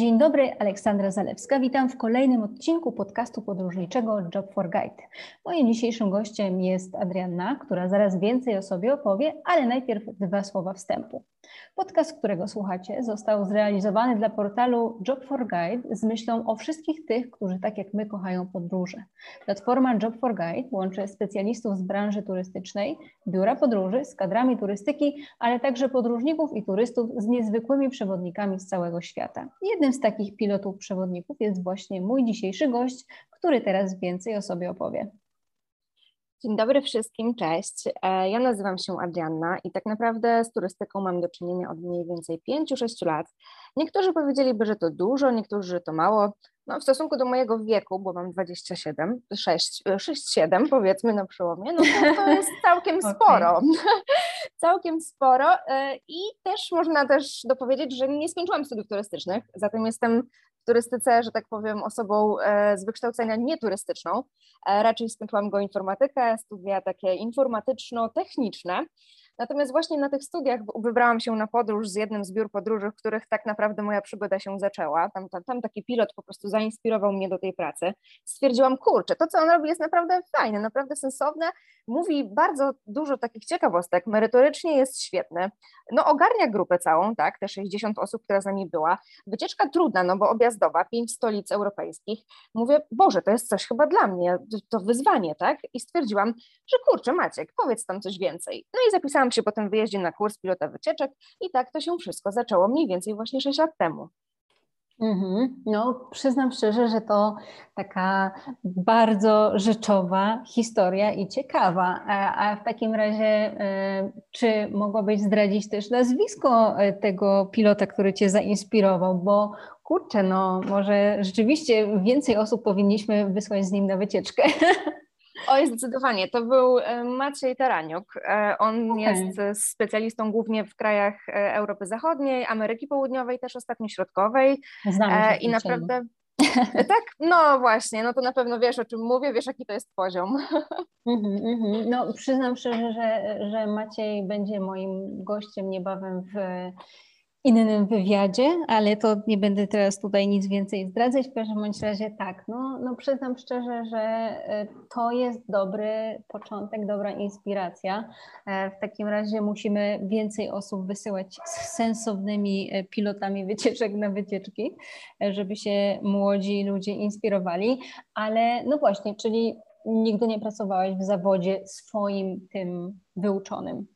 Dzień dobry, Aleksandra Zalewska. Witam w kolejnym odcinku podcastu podróżniczego Job for Guide. Moim dzisiejszym gościem jest Adrianna, która zaraz więcej o sobie opowie, ale najpierw dwa słowa wstępu. Podcast, którego słuchacie, został zrealizowany dla portalu Job for Guide z myślą o wszystkich tych, którzy tak jak my kochają podróże. Platforma Job for Guide łączy specjalistów z branży turystycznej, biura podróży z kadrami turystyki, ale także podróżników i turystów z niezwykłymi przewodnikami z całego świata. Jednym z takich pilotów przewodników jest właśnie mój dzisiejszy gość, który teraz więcej o sobie opowie. Dzień dobry wszystkim, cześć. E, ja nazywam się Adrianna i tak naprawdę z turystyką mam do czynienia od mniej więcej 5-6 lat. Niektórzy powiedzieliby, że to dużo, niektórzy, że to mało. No, w stosunku do mojego wieku, bo mam 27, 6, 6 7 powiedzmy na przełomie, no to, to jest całkiem okay. sporo. całkiem sporo e, i też można też dopowiedzieć, że nie skończyłam studiów turystycznych, zatem jestem turystyce, że tak powiem, osobą e, z wykształcenia nieturystyczną. E, raczej skończyłam go informatykę, studia takie informatyczno-techniczne. Natomiast właśnie na tych studiach wybrałam się na podróż z jednym z biur podróży, w których tak naprawdę moja przygoda się zaczęła. Tam, tam, tam taki pilot po prostu zainspirował mnie do tej pracy. Stwierdziłam, kurczę, to co on robi jest naprawdę fajne, naprawdę sensowne. Mówi bardzo dużo takich ciekawostek, merytorycznie jest świetny. No ogarnia grupę całą, tak, te 60 osób, która z nami była. Wycieczka trudna, no bo objazdowa, pięć stolic europejskich. Mówię, Boże, to jest coś chyba dla mnie, to wyzwanie, tak? I stwierdziłam, że kurczę, Maciek, powiedz tam coś więcej. No i zapisałam się po wyjeździe na kurs pilota wycieczek i tak to się wszystko zaczęło mniej więcej właśnie 6 lat temu. Mm-hmm. No, przyznam szczerze, że to taka bardzo rzeczowa historia i ciekawa. A, a w takim razie, e, czy mogłabyś zdradzić też nazwisko e, tego pilota, który Cię zainspirował? Bo kurczę, no może rzeczywiście więcej osób powinniśmy wysłać z nim na wycieczkę. Oj, zdecydowanie. To był e, Maciej Taraniuk. E, on okay. jest specjalistą głównie w krajach e, Europy Zachodniej, Ameryki Południowej, też ostatnio Środkowej. Znamy I naprawdę. Tak, no właśnie, no to na pewno wiesz o czym mówię, wiesz jaki to jest poziom. Mm -hmm. No przyznam szczerze, że, że Maciej będzie moim gościem niebawem w innym wywiadzie, ale to nie będę teraz tutaj nic więcej zdradzać. W każdym bądź razie tak, no, no przyznam szczerze, że e, to jest dobry początek, dobra inspiracja. E, w takim razie musimy więcej osób wysyłać z sensownymi e, pilotami wycieczek na wycieczki, żeby się młodzi ludzie inspirowali. Ale no właśnie, czyli nigdy nie pracowałaś w zawodzie swoim tym wyuczonym.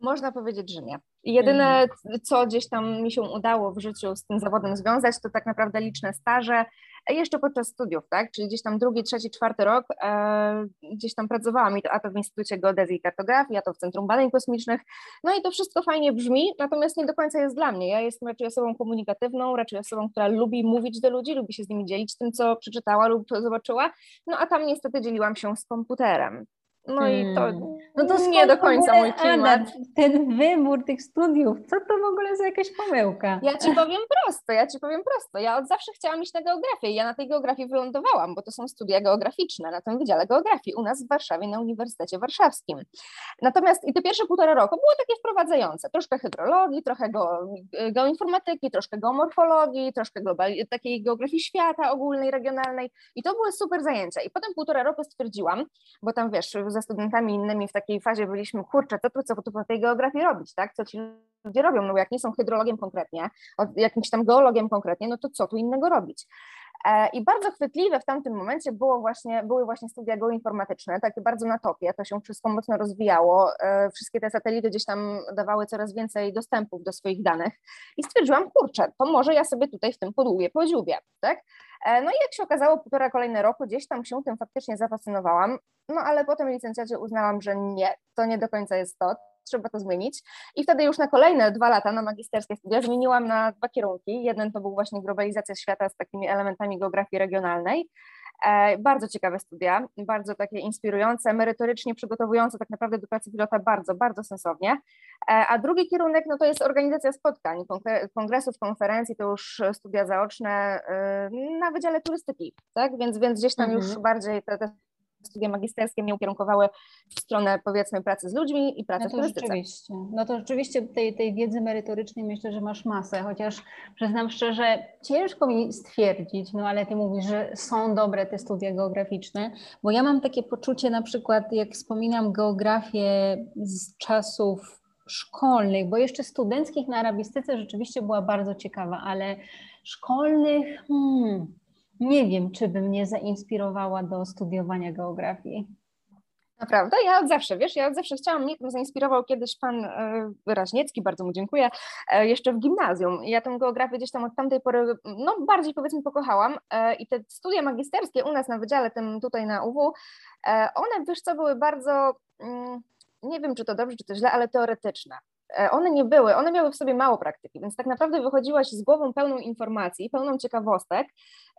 Można powiedzieć, że nie. Jedyne, mhm. co gdzieś tam mi się udało w życiu z tym zawodem związać, to tak naprawdę liczne staże, e, jeszcze podczas studiów, tak? Czyli gdzieś tam drugi, trzeci, czwarty rok e, gdzieś tam pracowałam, a to w Instytucie Geodezji i Kartografii, a to w Centrum Badań Kosmicznych. No i to wszystko fajnie brzmi, natomiast nie do końca jest dla mnie. Ja jestem raczej osobą komunikatywną, raczej osobą, która lubi mówić do ludzi, lubi się z nimi dzielić tym, co przeczytała lub zobaczyła. No a tam niestety dzieliłam się z komputerem. No i to, hmm. no to nie do końca mój klimat. Ada, ten wybór tych studiów, co to w ogóle za jakaś pomyłka? Ja ci powiem prosto, ja ci powiem prosto. Ja od zawsze chciałam iść na geografię i ja na tej geografii wylądowałam, bo to są studia geograficzne na tym Wydziale Geografii u nas w Warszawie na Uniwersytecie Warszawskim. Natomiast i te pierwsze półtora roku było takie wprowadzające. Troszkę hydrologii, trochę go, geoinformatyki, troszkę geomorfologii, troszkę global, takiej geografii świata ogólnej, regionalnej i to były super zajęcia. I potem półtora roku stwierdziłam, bo tam wiesz, ze studentami innymi w takiej fazie byliśmy, kurczę, co tu, co tu po tej geografii robić, tak? Co ci ludzie robią? No jak nie są hydrologiem konkretnie, jakimś tam geologiem konkretnie, no to co tu innego robić? E, I bardzo chwytliwe w tamtym momencie było właśnie, były właśnie studia geoinformatyczne, takie bardzo na topie, to się wszystko mocno rozwijało, e, wszystkie te satelity gdzieś tam dawały coraz więcej dostępów do swoich danych i stwierdziłam, kurczę, to może ja sobie tutaj w tym podłubię, podziubię, tak? E, no i jak się okazało, półtora kolejne roku gdzieś tam się tym faktycznie zafascynowałam, no ale potem licencjacie uznałam, że nie, to nie do końca jest to, trzeba to zmienić. I wtedy już na kolejne dwa lata na magisterskie studia zmieniłam na dwa kierunki. Jeden to był właśnie globalizacja świata z takimi elementami geografii regionalnej. E, bardzo ciekawe studia, bardzo takie inspirujące, merytorycznie przygotowujące tak naprawdę do pracy pilota bardzo, bardzo sensownie. E, a drugi kierunek no to jest organizacja spotkań, kongresów, konferencji, to już studia zaoczne y, na Wydziale Turystyki, tak? Więc, więc gdzieś tam mhm. już bardziej te, te studia magisterskie mnie ukierunkowały w stronę powiedzmy pracy z ludźmi i pracy no w turystyce. Rzeczywiście. No to rzeczywiście tej, tej wiedzy merytorycznej myślę, że masz masę, chociaż przyznam szczerze, ciężko mi stwierdzić, no ale ty mówisz, że są dobre te studia geograficzne, bo ja mam takie poczucie na przykład, jak wspominam geografię z czasów szkolnych, bo jeszcze studenckich na arabistyce rzeczywiście była bardzo ciekawa, ale szkolnych, hmm, nie wiem, czy by mnie zainspirowała do studiowania geografii. Naprawdę? Ja od zawsze, wiesz, ja od zawsze chciałam, mnie tym zainspirował kiedyś pan e, Raźniecki, bardzo mu dziękuję, e, jeszcze w gimnazjum. Ja tę geografię gdzieś tam od tamtej pory, no bardziej powiedzmy pokochałam e, i te studia magisterskie u nas na wydziale tym tutaj na UW, one wiesz co, były bardzo, mm, nie wiem czy to dobrze, czy to źle, ale teoretyczne. One nie były, one miały w sobie mało praktyki, więc tak naprawdę wychodziłaś z głową pełną informacji, pełną ciekawostek,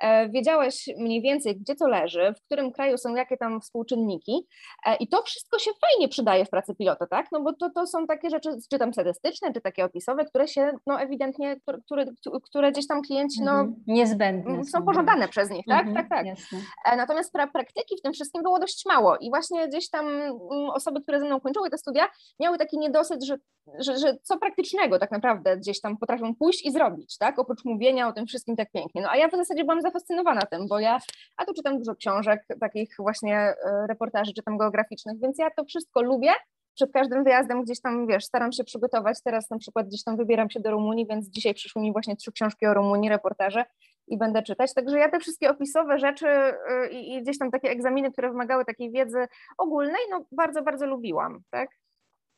e, wiedziałaś mniej więcej, gdzie to leży, w którym kraju są jakie tam współczynniki e, i to wszystko się fajnie przydaje w pracy pilota, tak? No bo to, to są takie rzeczy, czy tam statystyczne, czy takie opisowe, które się, no ewidentnie, które, które gdzieś tam klienci, no mhm. niezbędne są, pożądane przez nich, tak? Mhm, tak, tak. Jasne. Natomiast pra praktyki w tym wszystkim było dość mało i właśnie gdzieś tam mm, osoby, które ze mną kończyły te studia, miały taki niedosyt, że że, że co praktycznego tak naprawdę gdzieś tam potrafią pójść i zrobić, tak? Oprócz mówienia o tym wszystkim tak pięknie. No a ja w zasadzie byłam zafascynowana tym, bo ja, a tu czytam dużo książek, takich właśnie e, reportaży, czytam geograficznych, więc ja to wszystko lubię. Przed każdym wyjazdem gdzieś tam, wiesz, staram się przygotować. Teraz na przykład gdzieś tam wybieram się do Rumunii, więc dzisiaj przyszły mi właśnie trzy książki o Rumunii, reportaże i będę czytać. Także ja te wszystkie opisowe rzeczy y, i, i gdzieś tam takie egzaminy, które wymagały takiej wiedzy ogólnej, no bardzo, bardzo lubiłam, tak?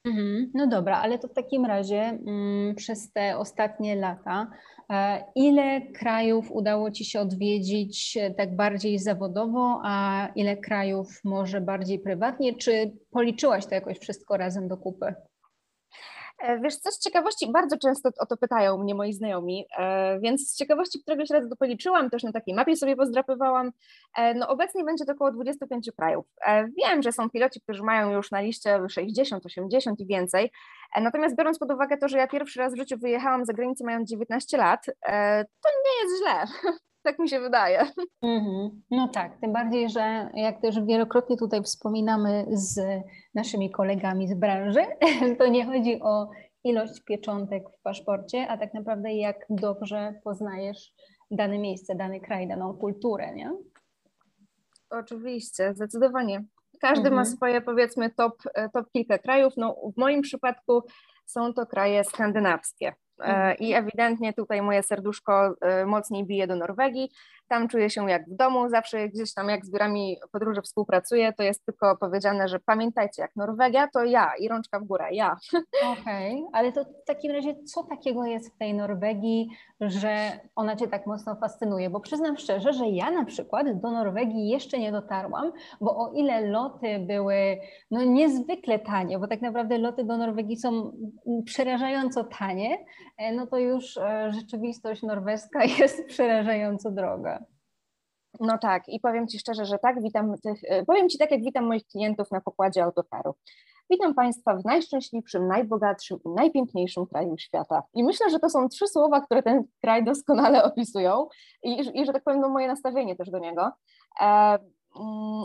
Mhm. No dobra, ale to w takim razie mm, przez te ostatnie lata, e, ile krajów udało Ci się odwiedzić e, tak bardziej zawodowo, a ile krajów może bardziej prywatnie? Czy policzyłaś to jakoś wszystko razem do kupy? E, wiesz, co z ciekawości, bardzo często o to pytają mnie moi znajomi, e, więc z ciekawości któregoś razu to policzyłam, też na takiej mapie sobie pozdrapywałam. E, no obecnie będzie to około 25 krajów. Wiem, że są piloci, którzy mają już na liście 60, 80 i więcej, natomiast biorąc pod uwagę to, że ja pierwszy raz w życiu wyjechałam za granicę mając 19 lat, to nie jest źle. Tak mi się wydaje. Mm-hmm. No tak, tym bardziej, że jak też wielokrotnie tutaj wspominamy z naszymi kolegami z branży, to nie chodzi o ilość pieczątek w paszporcie, a tak naprawdę jak dobrze poznajesz dane miejsce, dany kraj, daną kulturę, nie? Oczywiście, zdecydowanie. Każdy mhm. ma swoje, powiedzmy, top, top kilka krajów. No, w moim przypadku są to kraje skandynawskie. E, I ewidentnie tutaj moje serduszko e, mocniej bije do Norwegii. Tam czuję się jak w domu, zawsze gdzieś tam jak z biurami podróży współpracuję, to jest tylko powiedziane, że pamiętajcie, jak Norwegia, to ja i rączka w górę, ja. Okej, okay. ale to w takim razie co takiego jest w tej Norwegii, że ona Cię tak mocno fascynuje? Bo przyznam szczerze, że ja na przykład do Norwegii jeszcze nie dotarłam, bo o ile loty były no niezwykle tanie, bo tak naprawdę loty do Norwegii są przerażająco tanie, e, no to już e, rzeczywistość norweska jest przerażająco droga. No tak, i powiem Ci szczerze, że tak, witam tych, e, powiem Ci tak, jak witam moich klientów na pokładzie autokaru. Witam Państwa w najszczęśliwszym, najbogatszym i najpiękniejszym kraju świata. I myślę, że to są trzy słowa, które ten kraj doskonale opisują i, i że tak powiem, no moje nastawienie też do niego. E,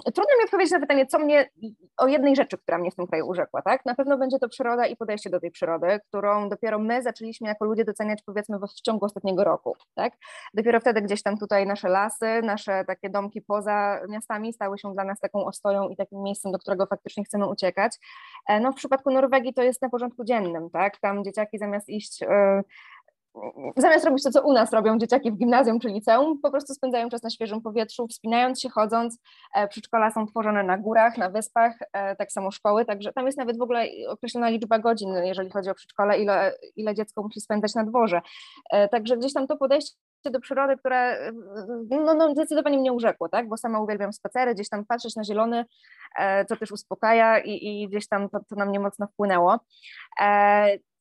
trudno mi odpowiedzieć na pytanie, co mnie, o jednej rzeczy, która mnie w tym kraju urzekła, tak? Na pewno będzie to przyroda i podejście do tej przyrody, którą dopiero my zaczęliśmy jako ludzie doceniać powiedzmy w ciągu ostatniego roku, tak? Dopiero wtedy gdzieś tam tutaj nasze lasy, nasze takie domki poza miastami stały się dla nas taką ostoją i takim miejscem, do którego faktycznie chcemy uciekać. E, no w przypadku Norwegii to jest na porządku dziennym, tak? Tam dzieciaki zamiast iść e, zamiast robić to, co u nas robią dzieciaki w gimnazjum czy liceum, po prostu spędzają czas na świeżym powietrzu, wspinając się, chodząc. E, przedszkola są tworzone na górach, na wyspach, e, tak samo szkoły, także tam jest nawet w ogóle określona liczba godzin, jeżeli chodzi o przedszkole, ile, ile dziecko musi spędzać na dworze. E, także gdzieś tam to podejście do przyrody, które no, no, zdecydowanie mnie urzekło, tak? bo sama uwielbiam spacery, gdzieś tam patrzeć na zielony, co też uspokaja i, i gdzieś tam to, to na mnie mocno wpłynęło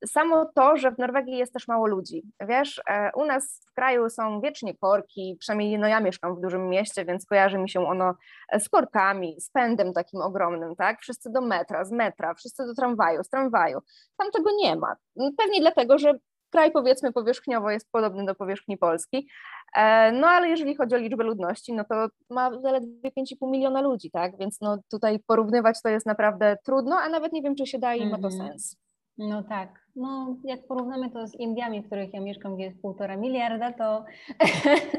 samo to, że w Norwegii jest też mało ludzi. Wiesz, e, u nas w kraju są wiecznie korki, przynajmniej no ja mieszkam w dużym mieście, więc kojarzy mi się ono e, z korkami, z pędem takim ogromnym, tak? Wszyscy do metra, z metra, wszyscy do tramwaju, z tramwaju. Tam tego nie ma. Pewnie dlatego, że kraj powiedzmy powierzchniowo jest podobny do powierzchni Polski, e, no ale jeżeli chodzi o liczbę ludności, no to ma zaledwie 5,5 miliona ludzi, tak, więc no tutaj porównywać to jest naprawdę trudno, a nawet nie wiem, czy się da i ma to mhm. sens. No tak, no jak porównamy to z Indiami, w których ja mieszkam, gdzie jest półtora miliarda, to...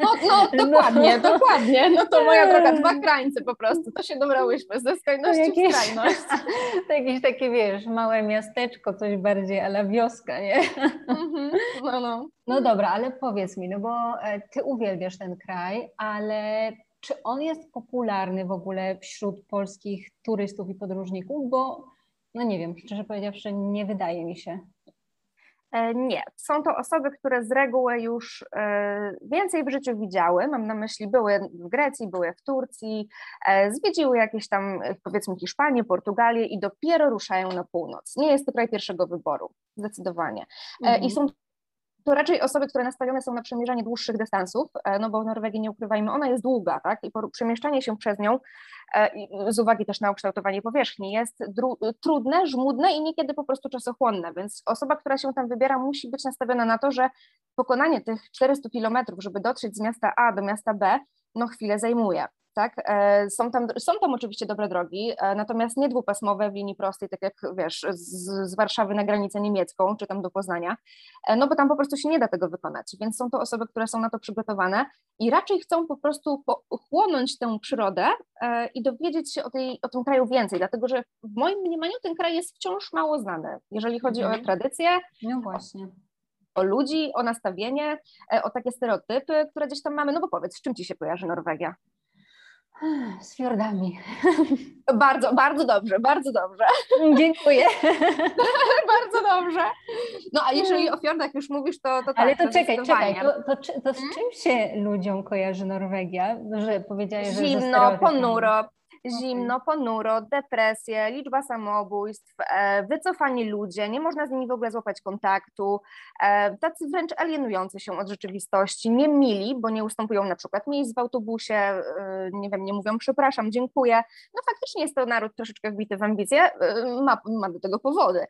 No, no, no dokładnie, no. dokładnie, no to moja droga, dwa krańce po prostu, to się dobrałyśmy, ze skrajności jakieś, w skrajność. To jakieś takie, wiesz, małe miasteczko, coś bardziej, ale wioska, nie? Mhm, no, no. No dobra, ale powiedz mi, no bo e, ty uwielbiasz ten kraj, ale czy on jest popularny w ogóle wśród polskich turystów i podróżników, bo no nie wiem, szczerze powiedziawszy, nie wydaje mi się. E, nie, są to osoby, które z reguły już e, więcej w życiu widziały. Mam na myśli, były w Grecji, były w Turcji, e, zwiedziły jakieś tam, powiedzmy, Hiszpanię, Portugalię i dopiero ruszają na północ. Nie jest to kraj pierwszego wyboru, zdecydowanie. Mhm. I są to raczej osoby, które nastawione są na przemierzanie dłuższych dystansów, no bo w Norwegii, nie ukrywajmy, ona jest długa, tak? I przemieszczanie się przez nią E, z uwagi też na ukształtowanie powierzchni, jest trudne, żmudne i niekiedy po prostu czasochłonne, więc osoba, która się tam wybiera, musi być nastawiona na to, że pokonanie tych 400 kilometrów, żeby dotrzeć z miasta A do miasta B, no chwilę zajmuje tak? E, są tam, są tam oczywiście dobre drogi, e, natomiast nie dwupasmowe w linii prostej, tak jak wiesz, z, z, Warszawy na granicę niemiecką, czy tam do Poznania, e, no bo tam po prostu się nie da tego wykonać, więc są to osoby, które są na to przygotowane i raczej chcą po prostu chłonąć tę przyrodę i dowiedzieć się o, tej, o tym kraju więcej, dlatego że w moim mniemaniu ten kraj jest wciąż mało znany, jeżeli chodzi mhm. o tradycję. No właśnie o ludzi, o nastawienie, o takie stereotypy, które gdzieś tam mamy. No bo powiedz, z czym ci się kojarzy Norwegia? Z fiordami. Bardzo, bardzo dobrze, bardzo dobrze. Dziękuję. bardzo dobrze. No a jeżeli o fiordach już mówisz, to, to tak. Ale to czekaj, czekaj, to, to, to, z hmm? czym się ludziom kojarzy Norwegia? Że powiedziałeś, że Zimno, ponuro, zimno, ponuro, depresje, liczba samobójstw, e, wycofani ludzie, nie można z nimi w ogóle złapać kontaktu, e, tacy wręcz alienujący się od rzeczywistości, nie mili, bo nie ustępują na przykład miejsc w autobusie, e, nie wiem, nie mówią przepraszam, dziękuję. No faktycznie jest to naród troszeczkę wbity w ambicje, ma, ma do tego powody,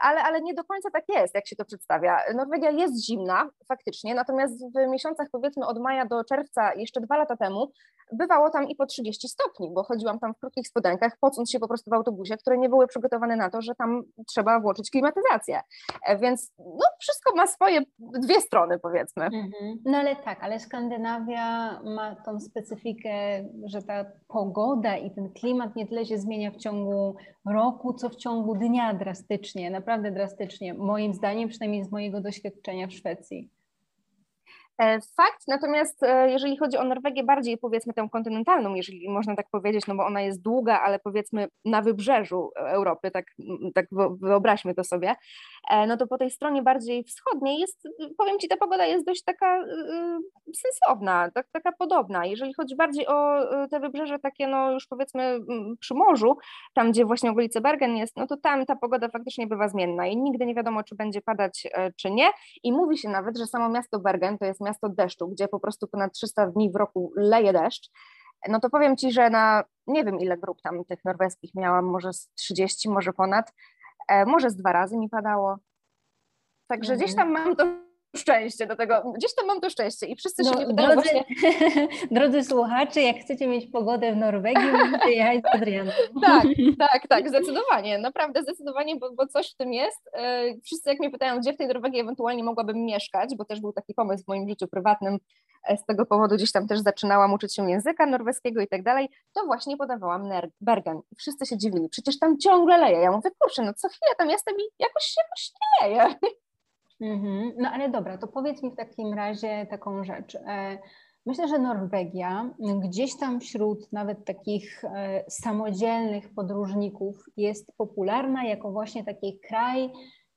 ale, ale nie do końca tak jest, jak się to przedstawia. Norwegia jest zimna, faktycznie, natomiast w miesiącach powiedzmy od maja do czerwca, jeszcze dwa lata temu, bywało tam i po 30 stopni, bo chodziłam tam w krótkich spodenkach, pocąc się po prostu w autobusie, które nie były przygotowane na to, że tam trzeba włączyć klimatyzację. E, więc no, wszystko ma swoje dwie strony, powiedzmy. Mhm. No ale tak, ale Skandynawia ma tą specyfikę, że ta pogoda i ten klimat nie tyle się zmienia w ciągu roku, co w ciągu dnia drastycznie, naprawdę drastycznie, moim zdaniem, przynajmniej z mojego doświadczenia w Szwecji. E, fakt, natomiast e, jeżeli chodzi o Norwegię, bardziej powiedzmy tę kontynentalną, jeżeli można tak powiedzieć, no bo ona jest długa, ale powiedzmy na wybrzeżu Europy, tak, tak wyobraźmy to sobie, e, no to po tej stronie bardziej wschodniej jest, powiem Ci, ta pogoda jest dość taka sensowna, tak, taka podobna. Jeżeli chodzi bardziej o te wybrzeże takie, no już powiedzmy przy morzu, tam gdzie właśnie okolice Bergen jest, no to tam ta pogoda faktycznie bywa zmienna i nigdy nie wiadomo, czy będzie padać, czy nie. I mówi się nawet, że samo miasto Bergen to jest miasto deszczu, gdzie po prostu ponad 300 dni w roku leje deszcz, no to powiem Ci, że na nie wiem ile grup tam tych norweskich miałam, może z 30, może ponad, e, może z dwa razy mi padało. Także mhm. gdzieś tam mam to szczęście do tego, gdzieś tam mam to szczęście i wszyscy no, się pytają drodzy, właśnie... drodzy słuchacze, jak chcecie mieć pogodę w Norwegii, musicie jechać z Adrianą. tak, tak, tak, zdecydowanie, naprawdę zdecydowanie, bo, bo coś w tym jest. E, wszyscy jak mnie pytają, gdzie w tej Norwegii ewentualnie mogłabym mieszkać, bo też był taki pomysł w moim życiu prywatnym, e, z tego powodu gdzieś tam też zaczynałam uczyć się języka norweskiego i tak dalej, to właśnie podawałam Bergen. I wszyscy się dziwili, przecież tam ciągle leje. Ja mówię, kurczę, no co chwilę tam jestem i jakoś, jakoś nie leje. Mhm. No ale dobra, to powiedz mi w takim razie taką rzecz. E, myślę, że Norwegia gdzieś tam wśród nawet takich e, samodzielnych podróżników jest popularna jako właśnie taki kraj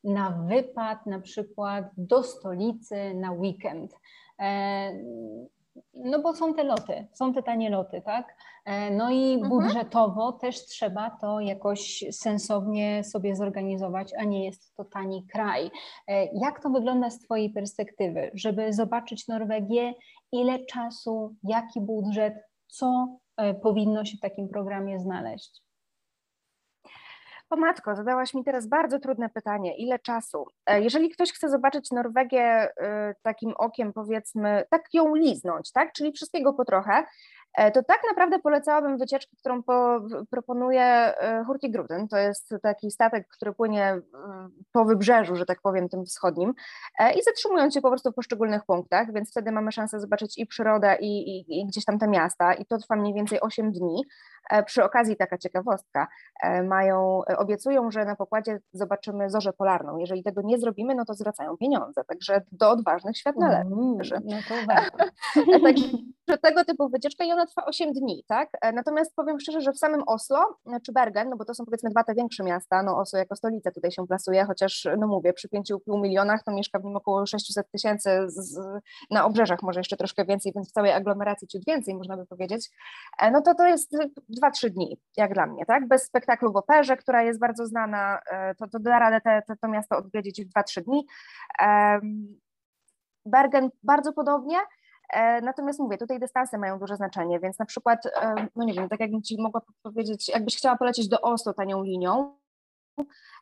na wypad, na przykład do stolicy na weekend. No bo są te loty, są te tanie loty, tak? E, no i mhm. budżetowo też trzeba to jakoś sensownie sobie zorganizować, a nie jest to tani kraj. E, jak to wygląda z Twojej perspektywy, żeby zobaczyć Norwegię, ile czasu, jaki budżet, co e, powinno się w takim programie znaleźć? O matko, zadałaś mi teraz bardzo trudne pytanie. Ile czasu? E, jeżeli ktoś chce zobaczyć Norwegię e, takim okiem, powiedzmy, tak ją liznąć, tak? Czyli wszystkiego po trochę, to tak naprawdę polecałabym wycieczkę, którą po, proponuje e, Hurtigruten. To jest taki statek, który płynie mm, po wybrzeżu, że tak powiem, tym wschodnim e, i zatrzymując się po prostu w poszczególnych punktach, więc wtedy mamy szansę zobaczyć i przyrodę, i, i, i gdzieś tam te miasta i to trwa mniej więcej 8 dni. Przy okazji taka ciekawostka, mają, obiecują, że na pokładzie zobaczymy zorzę polarną. Jeżeli tego nie zrobimy, no to zwracają pieniądze, także do odważnych świat należy. no to także tego typu wycieczka i ona trwa 8 dni, tak? E, natomiast powiem szczerze, że w samym Oslo czy Bergen, no bo to są powiedzmy dwa te większe miasta, no Oslo jako stolica tutaj się plasuje, chociaż no mówię, przy 5,5 milionach to mieszka w nim około 600 tysięcy na obrzeżach, może jeszcze troszkę więcej, więc w całej aglomeracji ciut więcej można by powiedzieć, e, no to to jest 2-3 dni, jak dla mnie, tak? Bez spektaklu w operze, która jest bardzo znana, e, to, to da radę te, te, to miasto odwiedzić w 2-3 dni. Bergen bardzo podobnie, E, natomiast mówię, tutaj dystanse mają duże znaczenie, więc na przykład, e, no nie wiem, tak jakbym Ci mogła powiedzieć, jakbyś chciała polecieć do Oslo tanią linią,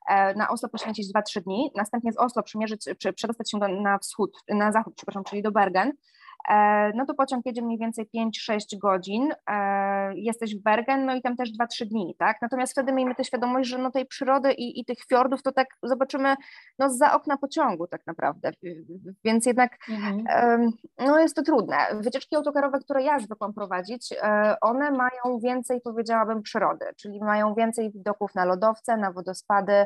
e, na Oslo poświęcić 2-3 dni, następnie z Oslo przemierzyć, przedostać się na wschód, na zachód, przepraszam, czyli do Bergen, E, no to pociąg jedzie mniej więcej 5-6 godzin, e, jesteś w Bergen, no i tam też 2-3 dni, tak? Natomiast wtedy miejmy tę świadomość, że no tej przyrody i, i tych fiordów to tak zobaczymy no za okna pociągu tak naprawdę, więc jednak mhm. no jest to trudne. Wycieczki autokarowe, które ja zwykłam prowadzić, e, one mają więcej, powiedziałabym, przyrody, czyli mają więcej widoków na lodowce, na wodospady,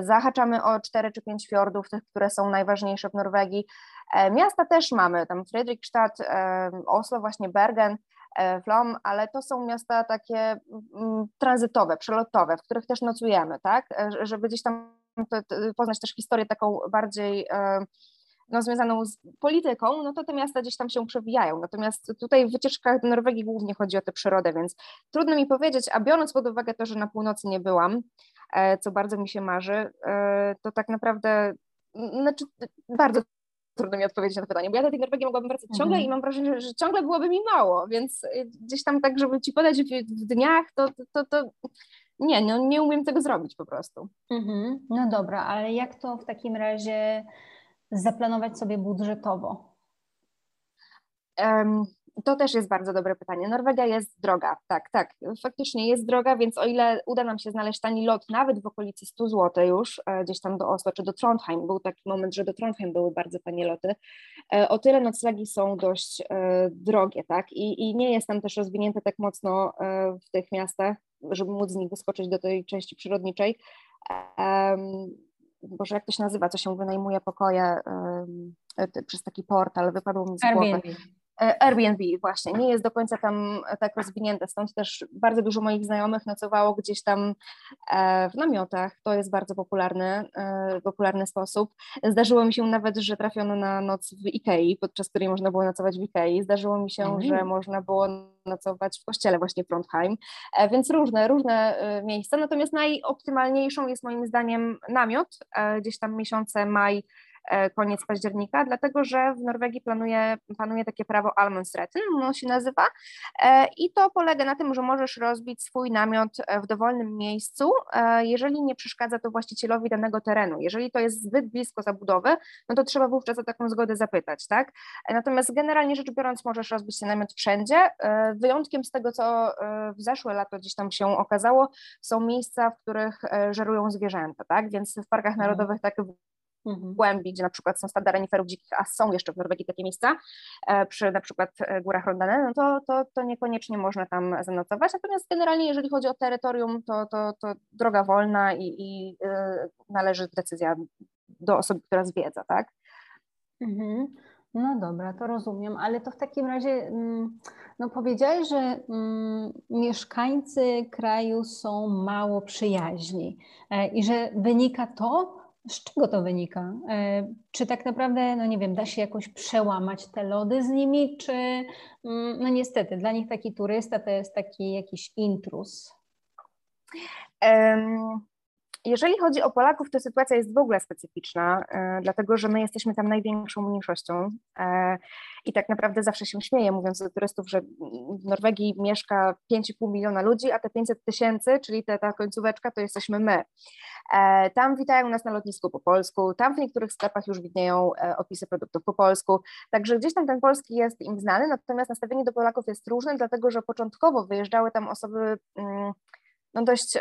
zahaczamy o 4 czy 5 fiordów, tych, które są najważniejsze w Norwegii, E, miasta też mamy, tam Fredrikstad, e, Oslo, właśnie Bergen, e, Flom, ale to są miasta takie mm, tranzytowe, przelotowe, w których też nocujemy, tak, żeby gdzieś tam poznać też historię taką bardziej no, związaną z polityką, no to te miasta gdzieś tam się przewijają. Natomiast tutaj w wycieczkach do Norwegii głównie chodzi o tę przyrodę, więc trudno mi powiedzieć, a biorąc pod uwagę to, że na północy nie byłam, co bardzo mi się marzy, to tak naprawdę znaczy, bardzo trudno mi odpowiedzieć na to pytanie, bo ja do tej Norwegii mogłabym wracać mhm. ciągle i mam wrażenie, że ciągle byłoby mi mało, więc y, gdzieś tam tak, żeby ci podać w, w dniach, to, to, to nie, no, nie umiem tego zrobić po prostu. Mhm. No dobra, ale jak to w takim razie zaplanować sobie budżetowo? Um, to też jest bardzo dobre pytanie. Norwegia jest droga, tak, tak, faktycznie jest droga, więc o ile uda nam się znaleźć tani lot nawet w okolicy 100 zł już, e, gdzieś tam do Oslo czy do Trondheim, był taki moment, że do Trondheim były bardzo tanie loty, e, o tyle noclegi są dość e, drogie, tak, i, i nie jest tam też rozwinięte tak mocno w tych miastach, żeby móc z nich wyskoczyć do tej części przyrodniczej. Boże, jak to się nazywa, co się wynajmuje pokoje przez taki portal, wypadło mi z głowy. Airbnb. E, Airbnb właśnie nie jest do końca tam tak rozwinięte, stąd też bardzo dużo moich znajomych nocowało gdzieś tam e, w namiotach, to jest bardzo popularny, e, popularny sposób. Zdarzyło mi się nawet, że trafiono na noc w Ikei, podczas której można było nocować w Ikei, zdarzyło mi się, mm. że można było nocować w kościele właśnie Trondheim, więc różne, różne miejsca, natomiast najoptymalniejszą jest moim zdaniem namiot, gdzieś tam miesiące maj, E, koniec października, dlatego że w Norwegii planuje, panuje takie prawo Almonsretten, ono się nazywa, e, i to polega na tym, że możesz rozbić swój namiot e, w dowolnym miejscu, jeżeli nie przeszkadza to właścicielowi danego terenu. Jeżeli to jest zbyt blisko zabudowy, no to trzeba wówczas o taką zgodę zapytać, tak? Natomiast generalnie rzecz biorąc, możesz rozbić ten namiot wszędzie. Wyjątkiem z tego, co w zeszłe lato gdzieś tam się okazało, są miejsca, w których żerują zwierzęta, tak? Więc w parkach mhm. narodowych, tak mhm. głębi, gdzie na przykład są stada reniferów dzikich, a są jeszcze w Norwegii takie miejsca, e, przy na przykład e, górach Rondane, no to, to, to niekoniecznie można tam zanocować. Natomiast generalnie, jeżeli chodzi o terytorium, to, to, to droga wolna i, i e, należy decyzja do osoby, która zwiedza, tak? Mhm. No dobra, to rozumiem, ale to w takim razie, mm, no powiedziałeś, że mm, mieszkańcy kraju są mało przyjaźni i że wynika to z czego to wynika? E, czy tak naprawdę, no nie wiem, da się jakoś przełamać te lody z nimi, czy mm, no niestety dla nich taki turysta to jest taki jakiś intrus? Jeżeli chodzi o Polaków, to sytuacja jest w ogóle specyficzna, e, dlatego że my jesteśmy tam największą mniejszością e, i tak naprawdę zawsze się śmieję, mówiąc do turystów, że w Norwegii mieszka 5,5 miliona ludzi, a te 500 tysięcy, czyli ta końcóweczka, to jesteśmy my. E, tam witają nas na lotnisku po polsku, tam w niektórych sklepach już widnieją opisy produktów po polsku, także gdzieś tam ten polski jest im znany, natomiast nastawienie do Polaków jest różne, dlatego że początkowo wyjeżdżały tam osoby mm, no dość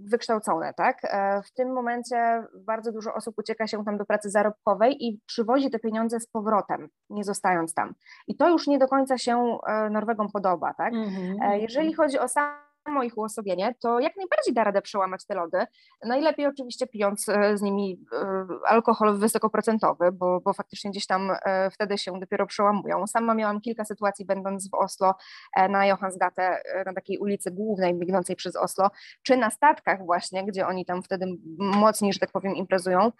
wykształcone, tak? E, w tym momencie bardzo dużo osób ucieka się tam do pracy zarobkowej i przywozi te pieniądze z powrotem, nie zostając tam. I to już nie do końca się e, Norwegom podoba, tak? Mm -hmm. Jeżeli chodzi o sam samo ich uosobienie, to jak najbardziej da radę przełamać te lody. Najlepiej oczywiście pijąc e, z nimi e, alkohol wysokoprocentowy, bo, bo faktycznie gdzieś tam e, wtedy się dopiero przełamują. Sama miałam kilka sytuacji będąc w Oslo na Johansgate, na takiej ulicy głównej biegnącej przez Oslo, czy na statkach właśnie, gdzie oni tam wtedy mocniej, że tak powiem, imprezują,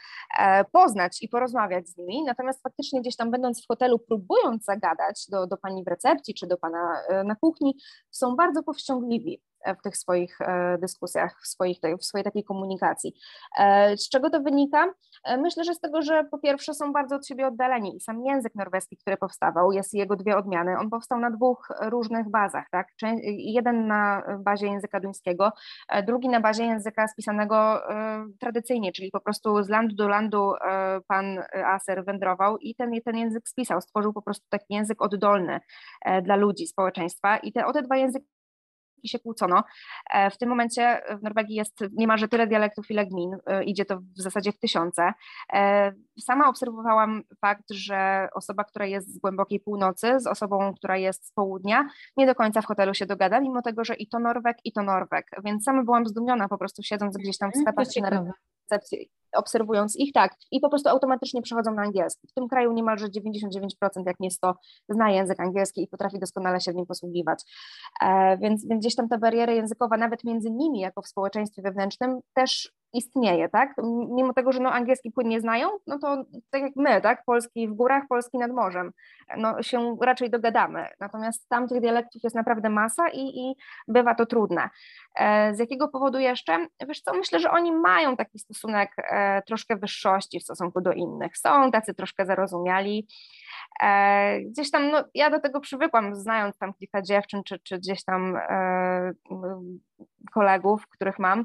poznać i porozmawiać z nimi. Natomiast faktycznie gdzieś tam będąc w hotelu, próbując zagadać do, do pani w recepcji czy do pana na kuchni, są bardzo powściągliwi w tych swoich e, dyskusjach, w, swoich, w swojej takiej komunikacji. E, z czego to wynika? E, myślę, że z tego, że po pierwsze są bardzo od siebie oddaleni i sam język norweski, który powstawał, jest jego dwie odmiany. On powstał na dwóch różnych bazach, tak? Jeden na bazie języka duńskiego, drugi na bazie języka spisanego tradycyjnie, czyli po prostu z landu do landu pan Aser wędrował i ten, ten język spisał, stworzył po prostu taki język oddolny dla ludzi, społeczeństwa i te, o te dwa języki i się kłócono. E, w tym momencie w Norwegii jest niemalże tyle dialektów, ile gmin, e, idzie to w zasadzie w tysiące. E, sama obserwowałam fakt, że osoba, która jest z głębokiej północy, z osobą, która jest z południa, nie do końca w hotelu się dogada, mimo tego, że i to Norweg, i to Norweg. Więc sama byłam zdumiona po prostu siedząc gdzieś tam w mm, sklepach czy na recepcji, obserwując ich, tak, i po prostu automatycznie przechodzą na angielski. W tym kraju niemalże 99%, jak nie 100, zna język angielski i potrafi doskonale się w nim posługiwać. E, więc, więc gdzieś tam ta bariera językowa, nawet między nimi, jako w społeczeństwie wewnętrznym, też istnieje, tak? Mimo tego, że no angielski płynnie znają, no to tak jak my, tak? Polski w górach, polski nad morzem, no się raczej dogadamy. Natomiast tam tych dialektów jest naprawdę masa i, i bywa to trudne. E, z jakiego powodu jeszcze? Wiesz co, myślę, że oni mają taki stosunek e, troszkę wyższości w stosunku do innych. Są tacy troszkę zarozumiali, E, gdzieś tam, no, ja do tego przywykłam, znając tam kilka dziewczyn, czy, czy gdzieś tam kolegów, których mam.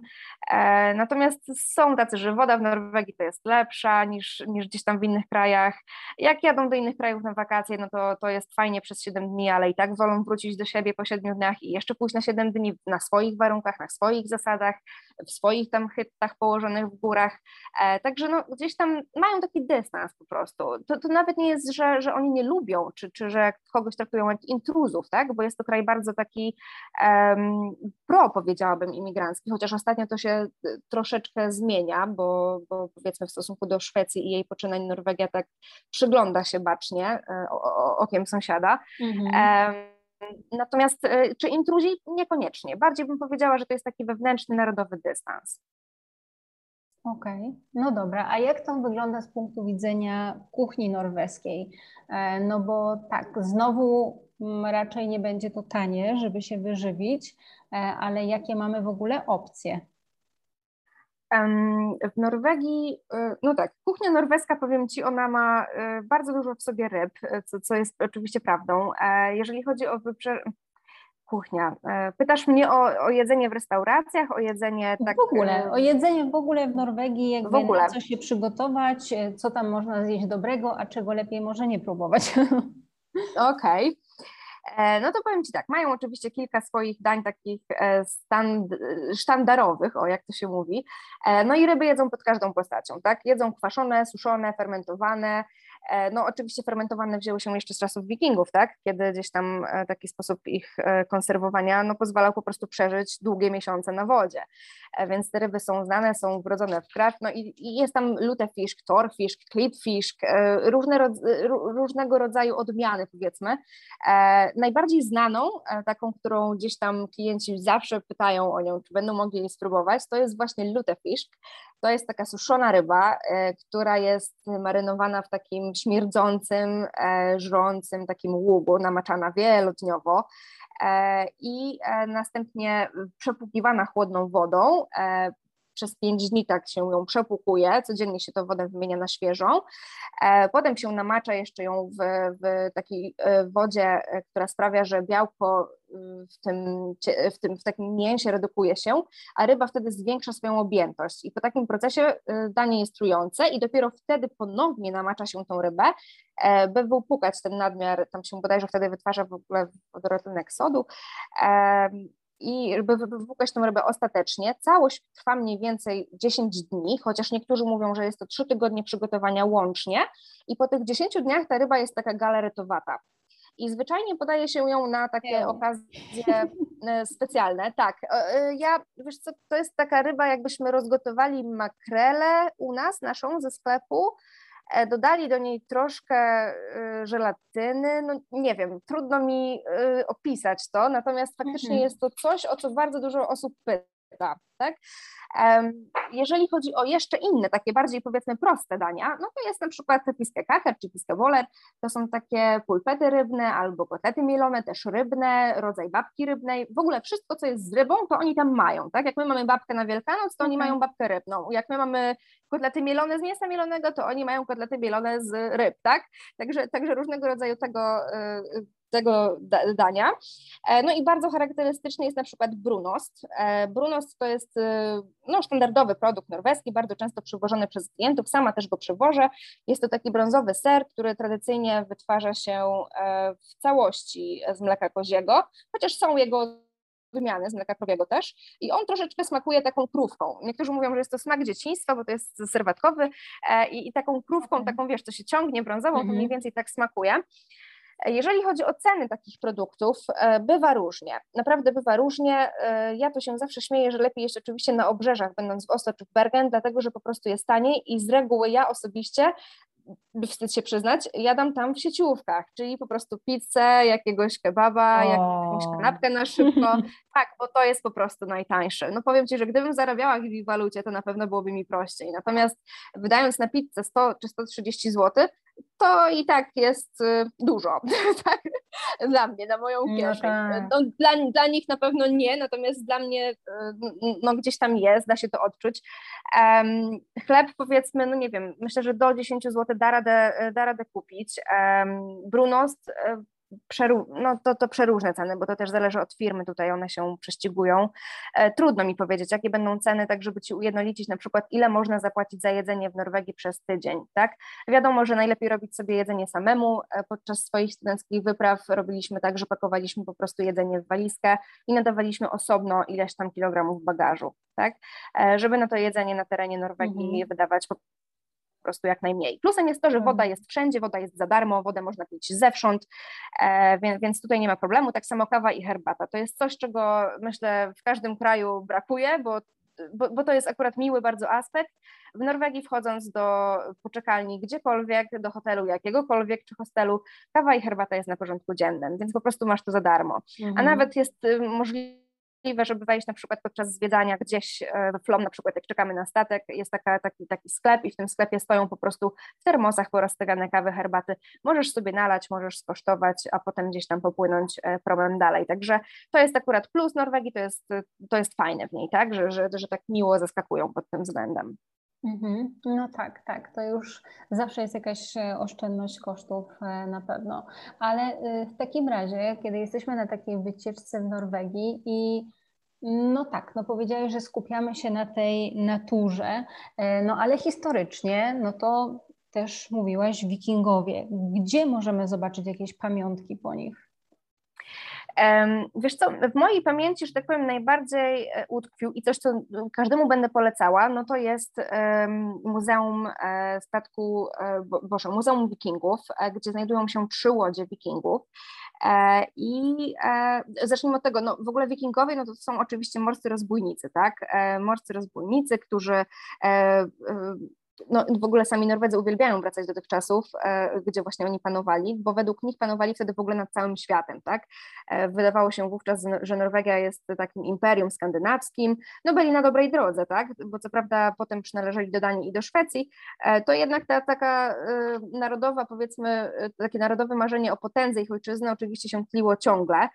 E, natomiast są tacy, że woda w Norwegii to jest lepsza niż, niż gdzieś tam w innych krajach. Jak jadą do innych krajów na wakacje, no to, to jest fajnie przez 7 dni, ale i tak wolą wrócić do siebie po 7 dniach i jeszcze pójść na 7 dni na swoich warunkach, na swoich zasadach, w swoich tam hyttach położonych w górach. Także no, gdzieś tam mają taki dystans po prostu. To, to nawet nie jest, że, że oni nie lubią, czy, czy że kogoś traktują jak intruzów, tak? bo jest to kraj bardzo taki um, pro, powiedziałabym, imigrancki, chociaż ostatnio to się y, troszeczkę zmienia, bo, bo powiedzmy w stosunku do Szwecji i jej poczynań Norwegia tak przygląda się bacznie e, okiem sąsiada. Mhm. Natomiast y, czy intruzi? Niekoniecznie. Bardziej bym powiedziała, że to jest taki wewnętrzny, narodowy dystans. Okej, okay. no dobra. A jak to wygląda z punktu widzenia kuchni norweskiej? E, no bo tak, znowu raczej nie będzie to tanie, żeby się wyżywić, e, ale jakie mamy w ogóle opcje? W Norwegii, e, no tak, kuchnia norweska, powiem Ci, ona ma bardzo dużo w sobie ryb, co, co jest oczywiście prawdą. Jeżeli chodzi o wybrzeże, kuchnia. E, pytasz mnie o, o jedzenie w restauracjach, o jedzenie tak... W ogóle, o jedzenie w ogóle w Norwegii, jakby w ogóle. co się przygotować, e, co tam można zjeść dobrego, a czego lepiej może nie próbować. Okej. Okay. E, no to powiem Ci tak, mają oczywiście kilka swoich dań takich stand, sztandarowych, o jak to się mówi, no i ryby jedzą pod każdą postacią, tak, jedzą kwaszone, suszone, fermentowane, E, no oczywiście fermentowane wzięły się jeszcze z czasów wikingów, tak? kiedy gdzieś tam e, taki sposób ich e, konserwowania no, pozwalał po prostu przeżyć długie miesiące na wodzie. Więc te ryby są znane, są wrodzone w krew, no i, i jest tam lutefisk, torfisk, klipfisk, różne, różnego rodzaju odmiany powiedzmy. Najbardziej znaną, taką, którą gdzieś tam klienci zawsze pytają o nią, czy będą mogli jej spróbować, to jest właśnie lutefisk. To jest taka suszona ryba, która jest marynowana w takim śmierdzącym, e, żrącym takim ługu, namaczana wielodniowo e, i e, następnie przepłukiwana chłodną wodą, przez pięć dni tak się ją przepłukuje, codziennie się to wodę wymienia na świeżą, e, potem się namacza jeszcze ją w, w takiej wodzie, która sprawia, że białko w tym, w tym w takim mięsie redukuje się, a ryba wtedy zwiększa swoją objętość. I po takim procesie danie jest trujące i dopiero wtedy ponownie namacza się tą rybę, by wypłukać ten nadmiar, tam się bodajże wtedy wytwarza w ogóle wodorotlenek sodu, i by wypłukać tę rybę ostatecznie. Całość trwa mniej więcej 10 dni, chociaż niektórzy mówią, że jest to 3 tygodnie przygotowania łącznie i po tych 10 dniach ta ryba jest taka galaretowata. I zwyczajnie podaje się ją na takie okazje e, specjalne. Tak, e, e, ja, wiesz co, to jest taka ryba, jakbyśmy rozgotowali makrelę u nas, naszą ze sklepu, dodali do niej troszkę y, żelatyny, no nie wiem, trudno mi y, opisać to, natomiast faktycznie mhm. jest to coś, o co bardzo dużo osób pyta, tak? Jeżeli chodzi o jeszcze inne, takie bardziej powiedzmy proste dania, no to jest na przykład piskę kacher czy piskę woler, to są takie pulpety rybne albo kotlety mielone, też rybne, rodzaj babki rybnej, w ogóle wszystko, co jest z rybą, to oni tam mają, tak? Jak my mamy babkę na Wielkanoc, to oni mają babkę rybną, jak my mamy kotlety mielone z mięsa mielonego, to oni mają kotlety mielone z ryb, tak? Także, także różnego rodzaju tego y, tego dania. E, no i bardzo charakterystyczny jest na przykład brunost. E, brunost to jest e, no, standardowy produkt norweski, bardzo często przywożony przez klientów, sama też go przywożę. Jest to taki brązowy ser, który tradycyjnie wytwarza się w całości z mleka koziego, chociaż są jego wymiany z mleka krowiego też i on troszeczkę smakuje taką krówką. Niektórzy mówią, że jest to smak dzieciństwa, bo to jest serwatkowy i, i taką krówką, taką wiesz, co się ciągnie brązową, to mniej mhm. więcej tak smakuje. Jeżeli chodzi o ceny takich produktów, e, bywa różnie. Naprawdę bywa różnie. E, ja to się zawsze śmieję, że lepiej jest oczywiście na obrzeżach, będąc w Oslo czy w Bergen, dlatego że po prostu jest taniej i z reguły ja osobiście wstyd się przyznać, jadam tam w sieciówkach, czyli po prostu pizzę, jakiegoś kebaba, o. jakąś kanapkę na szybko. tak, bo to jest po prostu najtańsze. No powiem Ci, że gdybym zarabiała w walucie, to na pewno byłoby mi prościej. Natomiast wydając na pizzę 100 czy 130 zł, to i tak jest y, dużo tak? dla mnie, na moją no kieszeń. Tak. No, dla, dla nich na pewno nie, natomiast dla mnie y, no, gdzieś tam jest, da się to odczuć. Um, chleb powiedzmy, no nie wiem, myślę, że do 10 zł da radę, da radę kupić. Um, brunost y, przeru, no to, to przeróżne ceny, bo to też zależy od firmy, tutaj one się prześcigują. E, trudno mi powiedzieć, jakie będą ceny, tak żeby Ci ujednolicić na przykład, ile można zapłacić za jedzenie w Norwegii przez tydzień, tak? Wiadomo, że najlepiej robić sobie jedzenie samemu. E, podczas swoich studenckich wypraw robiliśmy tak, że pakowaliśmy po prostu jedzenie w walizkę i nadawaliśmy osobno ileś tam kilogramów bagażu, tak? E, żeby na to jedzenie na terenie Norwegii mhm. wydawać prostu jak najmniej. Plusem jest to, że woda mhm. jest wszędzie, woda jest za darmo, wodę można pić zewsząd, e, więc, więc tutaj nie ma problemu. Tak samo kawa i herbata. To jest coś, czego myślę w każdym kraju brakuje, bo bo, bo, to jest akurat miły bardzo aspekt. W Norwegii wchodząc do poczekalni gdziekolwiek, do hotelu jakiegokolwiek czy hostelu, kawa i herbata jest na porządku dziennym, więc po prostu masz to za darmo. Mhm. A nawet jest y, możliwe możliwe, żeby wejść na przykład podczas zwiedzania gdzieś e, w Flom, na przykład jak czekamy na statek, jest taka, taki, taki sklep i w tym sklepie stoją po prostu w termosach porozstawiane kawy, herbaty. Możesz sobie nalać, możesz skosztować, a potem gdzieś tam popłynąć e, promem dalej. Także to jest akurat plus Norwegii, to jest, to jest fajne w niej, tak, że, że, że tak miło zaskakują pod tym względem. Mhm. No tak, tak, to już zawsze jest jakaś e, oszczędność kosztów na pewno. Ale w takim razie, kiedy jesteśmy na takiej wycieczce w Norwegii i no tak, no powiedziałeś, że skupiamy się na tej naturze, e, no ale historycznie, no to też mówiłaś wikingowie. Gdzie możemy zobaczyć jakieś pamiątki po nich? Wiesz co, w mojej pamięci, że tak powiem, najbardziej e, utkwił i coś, co każdemu będę polecała, no to jest Muzeum e, Statku, Boże, Muzeum Wikingów, gdzie znajdują się trzy łodzie wikingów. E, I e, zacznijmy od tego, no w ogóle wikingowie no to są oczywiście morscy rozbójnicy, tak? E, morscy rozbójnicy, którzy no, w ogóle sami Norwedzy uwielbiają wracać do tych czasów, e, gdzie właśnie oni panowali, bo według nich panowali wtedy w ogóle nad całym światem, tak? E, wydawało się wówczas, że Norwegia jest takim imperium skandynawskim, no byli na dobrej drodze, tak? Bo co prawda potem przynależeli do Danii i do Szwecji, e, to jednak ta taka narodowa, powiedzmy, takie narodowe marzenie o potędze ich ojczyzny oczywiście się tliło ciągle.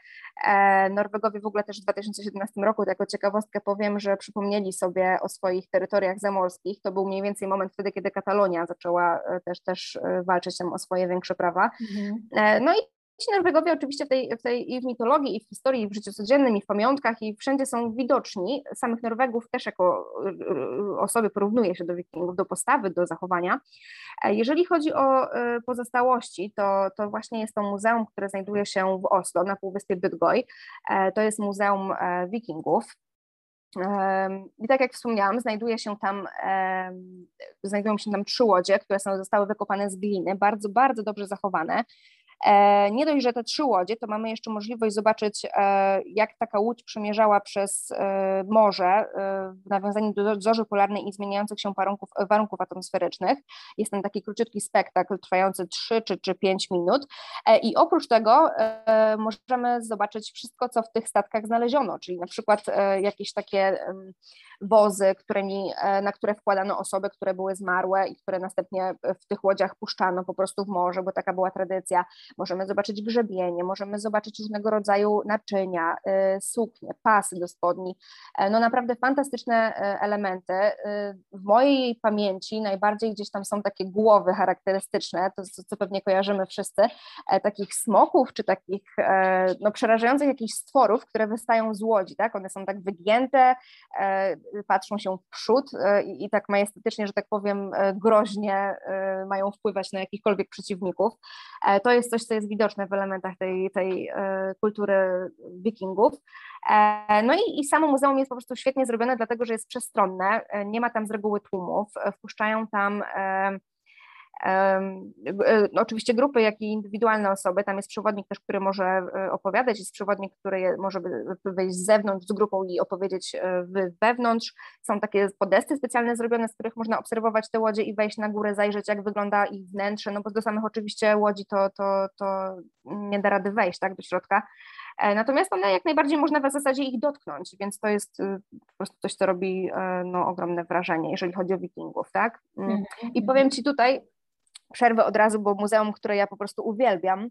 Norwegowie w ogóle też w 2017 roku, jako ciekawostkę powiem, że przypomnieli sobie o swoich terytoriach zamorskich, to był mniej więcej moment wtedy, kiedy Katalonia zaczęła e, też, też e, walczyć tam o swoje większe prawa. Mhm. E, no i ci Norwegowie oczywiście w tej, w tej i w mitologii, i w historii, i w życiu codziennym, i w pamiątkach, i wszędzie są widoczni. Samych Norwegów też jako osoby porównuje się do wikingów, do postawy, do zachowania. Jeżeli chodzi o pozostałości, to, to właśnie jest to muzeum, które znajduje się w Oslo, na Półwyspie Bydgoy. To jest Muzeum Wikingów. I tak jak wspomniałam, znajduje się tam, znajdują się tam trzy łodzie, które są, zostały wykopane z gliny, bardzo, bardzo dobrze zachowane. E, nie dość, że te trzy łodzie, to mamy jeszcze możliwość zobaczyć, e, jak taka łódź przemierzała przez e, morze w nawiązaniu do zorzy polarnej i zmieniających się warunków, warunków atmosferycznych. Jest ten taki króciutki spektakl trwający 3 czy, czy 5 minut. I oprócz tego możemy zobaczyć wszystko, co w tych statkach znaleziono, czyli na przykład jakieś takie wozy, którymi, na które wkładano osoby, które były zmarłe i które następnie w tych łodziach puszczano po prostu w morze, bo taka była tradycja możemy zobaczyć grzebienie, możemy zobaczyć różnego rodzaju naczynia, y, suknie, pasy do spodni. E, no naprawdę fantastyczne e, elementy. Y, w mojej pamięci najbardziej gdzieś tam są takie głowy charakterystyczne, to co pewnie kojarzymy wszyscy, e, takich smoków czy takich no, przerażających jakichś stworów, które wystają z łodzi, tak? One są tak wygięte, patrzą się w przód i, i tak majestatycznie, że tak powiem, groźnie mają wpływać na jakichkolwiek przeciwników. To jest coś, coś, co jest widoczne w elementach tej, tej e, kultury wikingów. E, no i, i samo muzeum jest po prostu świetnie zrobione, dlatego że jest przestronne, e, nie ma tam z reguły tłumów, wpuszczają tam oczywiście grupy, jak i indywidualne osoby. Tam jest przewodnik też, który może opowiadać, jest przewodnik, który może wyjść z zewnątrz z grupą i opowiedzieć wewnątrz. Są takie podesty specjalne zrobione, z których można obserwować te łodzie i wejść na górę, zajrzeć, jak wygląda ich wnętrze, no bo do samych oczywiście łodzi to, to, to nie da rady wejść tak, do środka. E, natomiast one jak najbardziej można w zasadzie ich dotknąć, więc to jest y, po prostu coś, co robi e, no, ogromne wrażenie, jeżeli chodzi o wikingów, tak? Mm. Mhm, I powiem Ci tutaj, przerwę od razu, bo muzeum, które ja po prostu uwielbiam,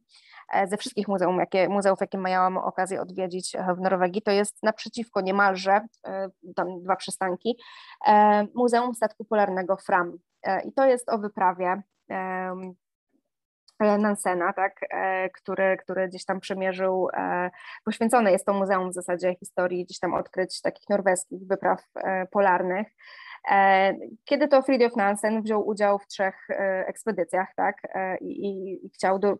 e, ze wszystkich muzeum, jakie, muzeów, jakie miałam okazję odwiedzić e, w Norwegii, to jest naprzeciwko niemalże, e, tam dwa przystanki, Muzeum Statku Polarnego Fram. I to jest o wyprawie Nansena, tak, który, który gdzieś tam przemierzył, poświęcone jest to muzeum w zasadzie historii gdzieś tam odkryć takich norweskich wypraw polarnych. E, kiedy to Fridtjof Nansen wziął udział w trzech e, ekspedycjach, tak, e, i, i chciał do,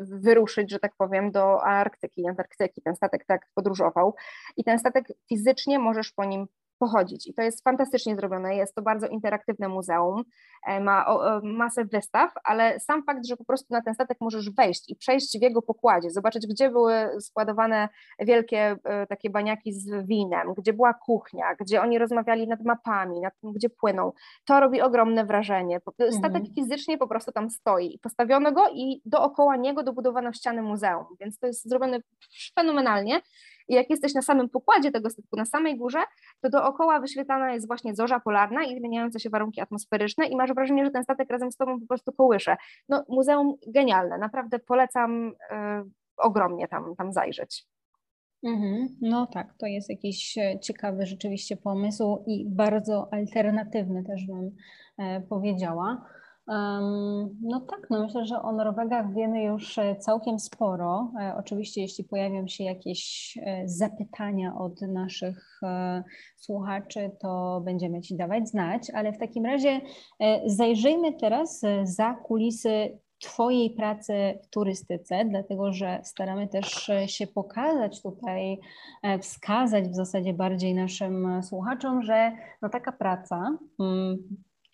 wyruszyć, że tak powiem, do Arktyki, Antarktyki, ten statek tak podróżował. I ten statek fizycznie możesz po nim pochodzić. I to jest fantastycznie zrobione. Jest to bardzo interaktywne muzeum, e, ma masę wystaw, ale sam fakt, że po prostu na ten statek możesz wejść i przejść w jego pokładzie, zobaczyć, gdzie były składowane wielkie e, takie baniaki z winem, gdzie była kuchnia, gdzie oni rozmawiali nad mapami, nad tym, gdzie płyną, to robi ogromne wrażenie. Statek mhm. fizycznie po prostu tam stoi. Postawiono go i dookoła niego dobudowano ściany muzeum, więc to jest zrobione fenomenalnie. I jak jesteś na samym pokładzie tego statku, na samej górze, to dookoła wyświetlana jest właśnie zorza polarna i zmieniające się warunki atmosferyczne i masz wrażenie, że ten statek razem z tobą po prostu kołysze. No muzeum genialne, naprawdę polecam y, ogromnie tam, tam zajrzeć. Mhm. No tak, to jest jakiś e, ciekawy rzeczywiście pomysł i bardzo alternatywny też bym e, powiedziała. No tak, no myślę, że o Norwegach wiemy już e, całkiem sporo. E, oczywiście, jeśli pojawią się jakieś e, zapytania od naszych słuchaczy, to będziemy Ci dawać znać, ale w takim razie zajrzyjmy teraz za kulisy Twojej pracy w turystyce, dlatego że staramy też się pokazać tutaj, wskazać w zasadzie bardziej naszym słuchaczom, że no taka praca mm,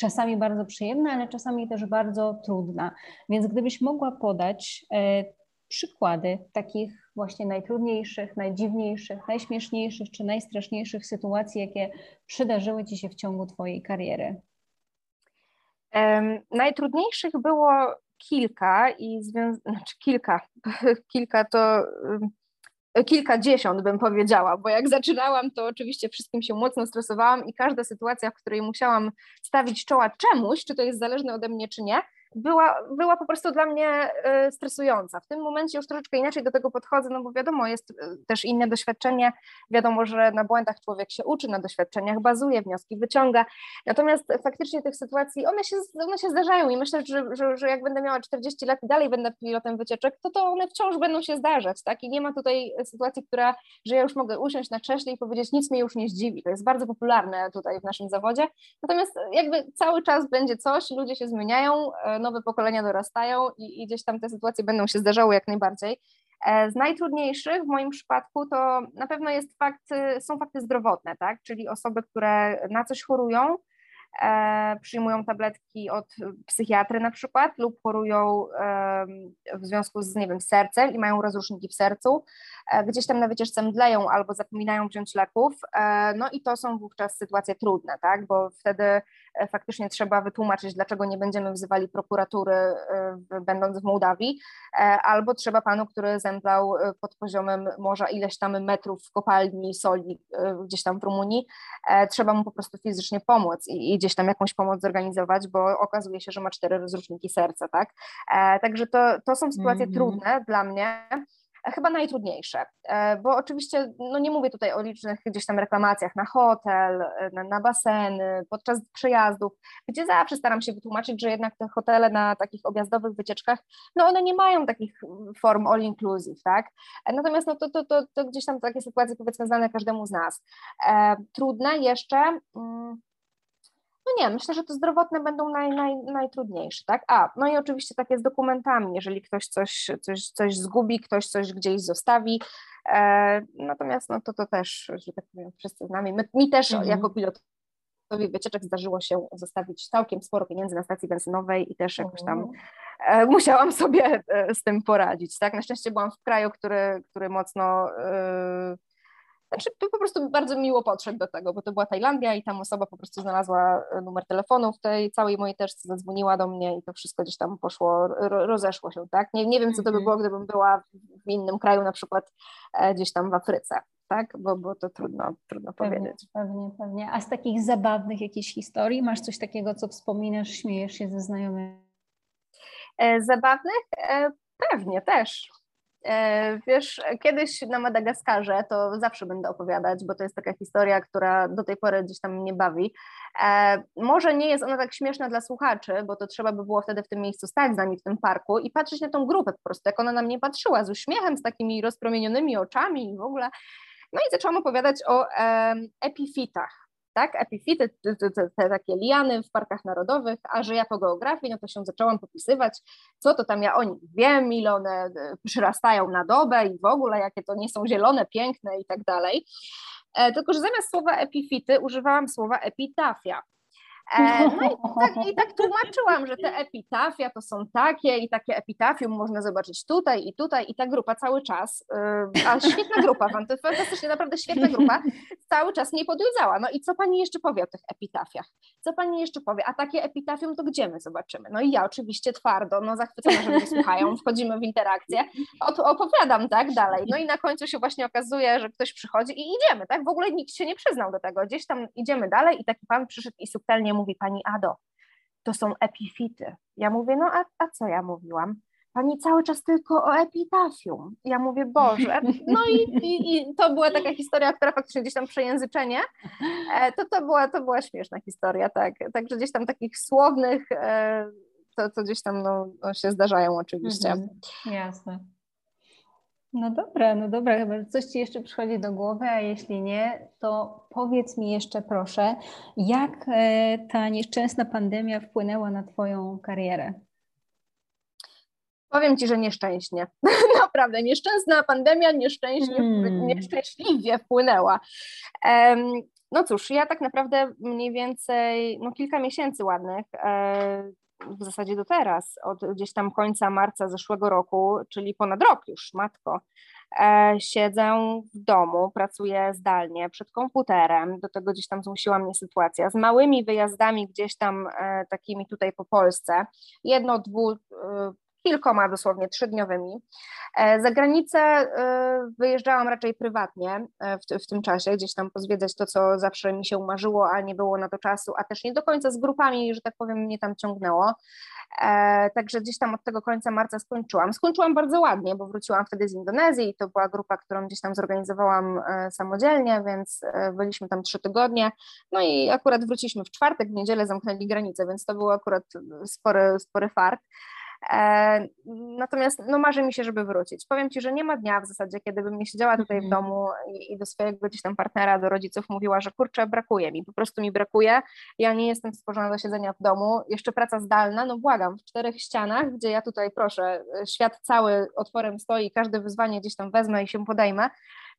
czasami bardzo przyjemna, ale czasami też bardzo trudna. Więc gdybyś mogła podać e, przykłady takich właśnie najtrudniejszych, najdziwniejszych, najśmieszniejszych czy najstraszniejszych sytuacji, jakie przydarzyły Ci się w ciągu Twojej kariery? Najtrudniejszych było kilka i znaczy kilka, kilka to kilkadziesiąt bym powiedziała, bo jak zaczynałam, to oczywiście wszystkim się mocno stresowałam i każda sytuacja, w której musiałam stawić czoła czemuś, czy to jest zależne ode mnie, czy nie, była, była po prostu dla mnie e, stresująca. W tym momencie już troszeczkę inaczej do tego podchodzę, no bo wiadomo, jest e, też inne doświadczenie, wiadomo, że na błędach człowiek się uczy, na doświadczeniach bazuje, wnioski wyciąga, natomiast faktycznie tych sytuacji, one się, one się zdarzają i myślę, że, że, że jak będę miała 40 lat i dalej będę pilotem wycieczek, to to one wciąż będą się zdarzać, tak? I nie ma tutaj sytuacji, która, że ja już mogę usiąść na krześle i powiedzieć, nic mnie już nie zdziwi. To jest bardzo popularne tutaj w naszym zawodzie, natomiast jakby cały czas będzie coś, ludzie się zmieniają, e, nowe pokolenia dorastają i, i gdzieś tam te sytuacje będą się zdarzały jak najbardziej. E, z najtrudniejszych w moim przypadku to na pewno jest fakt, są fakty zdrowotne, tak? czyli osoby, które na coś chorują, e, przyjmują tabletki od psychiatry na przykład lub chorują e, w związku z, nie wiem, sercem i mają rozruszniki w sercu, e, gdzieś tam na wycieczce mdleją albo zapominają wziąć leków, e, no i to są wówczas sytuacje trudne, tak, bo wtedy faktycznie trzeba wytłumaczyć, dlaczego nie będziemy wzywali prokuratury, e, będąc w Mołdawii, e, albo trzeba panu, który zemdlał pod poziomem morza ileś tam metrów w kopalni soli gdzieś tam w Rumunii, trzeba mu po prostu fizycznie pomóc i, i gdzieś tam jakąś pomoc zorganizować, bo okazuje się, że ma cztery rozruszniki serca, tak? Także to, to są sytuacje mm -hmm. trudne dla mnie, chyba najtrudniejsze, e, bo oczywiście no nie mówię tutaj o licznych gdzieś tam reklamacjach na hotel, e, na, na baseny, podczas przejazdów, gdzie zawsze staram się wytłumaczyć, że jednak te hotele na takich objazdowych wycieczkach, no one nie mają takich form all inclusive, tak? E, natomiast no to, to, to, to gdzieś tam takie sytuacje powiedzmy znane każdemu z nas. Trudne jeszcze, mm, no nie, myślę, że to zdrowotne będą naj, naj, najtrudniejsze, tak? A, no i oczywiście takie z dokumentami, jeżeli ktoś coś, coś, coś zgubi, ktoś coś gdzieś zostawi, e, natomiast no to, to też, że tak powiem, wszyscy z nami, My, mi też mhm. jako pilotowi wycieczek zdarzyło się zostawić całkiem sporo pieniędzy na stacji benzynowej i też jakoś tam e, musiałam sobie e, z tym poradzić, tak? Na szczęście byłam w kraju, który, który mocno... E, znaczy, po prostu bardzo miło podszedł do tego, bo to była Tajlandia i tam osoba po prostu znalazła e, numer telefonu w tej całej mojej teczce, zadzwoniła do mnie i to wszystko gdzieś tam poszło, rozeszło się, tak? Nie, nie wiem, co to by mhm. było, gdybym była w innym kraju, na przykład e, gdzieś tam w Afryce, tak? Bo, bo to trudno, trudno pewnie, powiedzieć. Pewnie, pewnie. A z takich zabawnych jakichś historii, masz coś takiego, co wspominasz, śmiejesz się ze znajomymi? E, zabawnych? Pewnie też. E, wiesz, kiedyś na Madagaskarze to zawsze będę opowiadać, bo to jest taka historia, która do tej pory gdzieś tam mnie bawi. E, może nie jest ona tak śmieszna dla słuchaczy, bo to trzeba by było wtedy w tym miejscu stać z nami w tym parku i patrzeć na tą grupę po prostu, jak ona na mnie patrzyła z uśmiechem, z takimi rozpromienionymi oczami i w ogóle. No i zaczęłam opowiadać o epifitach tak, epifity, te, te, te, takie liany w parkach narodowych, a że ja po geografii, no to się zaczęłam popisywać, co to tam ja o nich wiem, ile one e, przyrastają na dobę i w ogóle jakie to nie są zielone, piękne i tak dalej. E, tylko, że zamiast słowa epifity używałam słowa epitafia. E, no i tak, i tak tłumaczyłam, że te epitafia to są takie i takie epitafium można zobaczyć tutaj i tutaj i ta grupa cały czas, y, a świetna grupa, fantastycznie, naprawdę świetna grupa, cały czas nie podwiązała. No i co pani jeszcze powie o tych epitafiach? Co pani jeszcze powie? A takie epitafium to gdzie my zobaczymy? No i ja oczywiście twardo, no zachwycona, że mnie słuchają, wchodzimy w interakcję, opowiadam tak dalej. No i na końcu się właśnie okazuje, że ktoś przychodzi i idziemy, tak? W ogóle nikt się nie przyznał do tego. Gdzieś tam idziemy dalej i taki pan przyszedł i subtelnie mówi pani Ado, to są epifity. Ja mówię, no a, a co ja mówiłam? Pani cały czas tylko o epitafium. Ja mówię, Boże. No i, i, i, to była taka historia, która faktycznie gdzieś tam przejęzyczenie, e, to, to, była, to była śmieszna historia, tak. Także gdzieś tam takich słownych, e, to, to gdzieś tam no, no się zdarzają oczywiście. Mhm, jasne. No dobra, no dobra, chyba coś Ci jeszcze przychodzi do głowy, a jeśli nie, to powiedz mi jeszcze proszę, jak e, ta nieszczęsna pandemia wpłynęła na Twoją karierę? Powiem Ci, że nieszczęśnie. Naprawdę, nieszczęsna pandemia nieszczęśnie, hmm. nieszczęśliwie wpłynęła. Um, no cóż, ja tak naprawdę mniej więcej no, kilka miesięcy ładnych e, w zasadzie do teraz, od gdzieś tam końca marca zeszłego roku, czyli ponad rok już, matko, e, siedzę w domu, pracuję zdalnie przed komputerem, do tego gdzieś tam zmusiła mnie sytuacja, z małymi wyjazdami gdzieś tam e, takimi tutaj po Polsce, jedno, dwu, kilkoma dosłownie trzydniowymi. Za granicę wyjeżdżałam raczej prywatnie w, w, tym czasie, gdzieś tam pozwiedzać to, co zawsze mi się marzyło, a nie było na to czasu, a też nie do końca z grupami, że tak powiem, mnie tam ciągnęło. E, także gdzieś tam od tego końca marca skończyłam. Skończyłam bardzo ładnie, bo wróciłam wtedy z Indonezji i to była grupa, którą gdzieś tam zorganizowałam e, samodzielnie, więc e, byliśmy tam trzy tygodnie. No i akurat wróciliśmy w czwartek, w niedzielę zamknęli granicę, więc to był akurat spory, spory fart. E, natomiast no, marzy mi się, żeby wrócić. Powiem Ci, że nie ma dnia w zasadzie, kiedy bym nie siedziała tutaj w mhm. domu i, i do swojego gdzieś tam partnera, do rodziców mówiła, że kurczę, brakuje mi, po prostu mi brakuje. Ja nie jestem stworzona do siedzenia w domu. Jeszcze praca zdalna, no błagam, w czterech ścianach, gdzie ja tutaj proszę, świat cały otworem stoi, każde wyzwanie gdzieś tam wezmę i się podejmę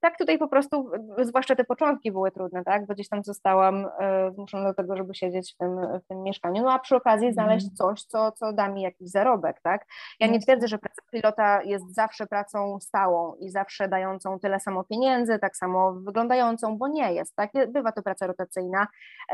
tak tutaj po prostu, zwłaszcza te początki były trudne, tak, bo gdzieś tam zostałam e, zmuszona do tego, żeby siedzieć w tym, w tym mieszkaniu, no a przy okazji mhm. znaleźć coś, co, co da mi jakiś zarobek, tak. Ja nie twierdzę, że praca pilota jest zawsze pracą stałą i zawsze dającą tyle samo pieniędzy, tak samo wyglądającą, bo nie jest, tak, bywa to praca rotacyjna,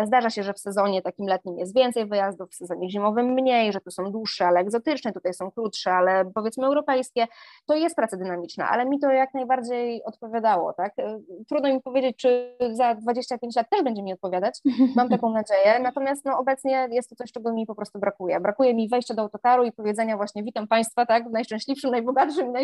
zdarza się, że w sezonie takim letnim jest więcej wyjazdów, w sezonie zimowym mniej, że tu są dłuższe, ale egzotyczne, tutaj są krótsze, ale powiedzmy europejskie, to jest praca dynamiczna, ale mi to jak najbardziej odpowiadało, tak? E, trudno mi powiedzieć, czy za 25 lat też będzie mi odpowiadać, mam taką nadzieję, natomiast no, obecnie jest to coś, czego mi po prostu brakuje. Brakuje mi wejścia do autokaru i powiedzenia właśnie witam Państwa, tak, w najszczęśliwszym, najbogatszym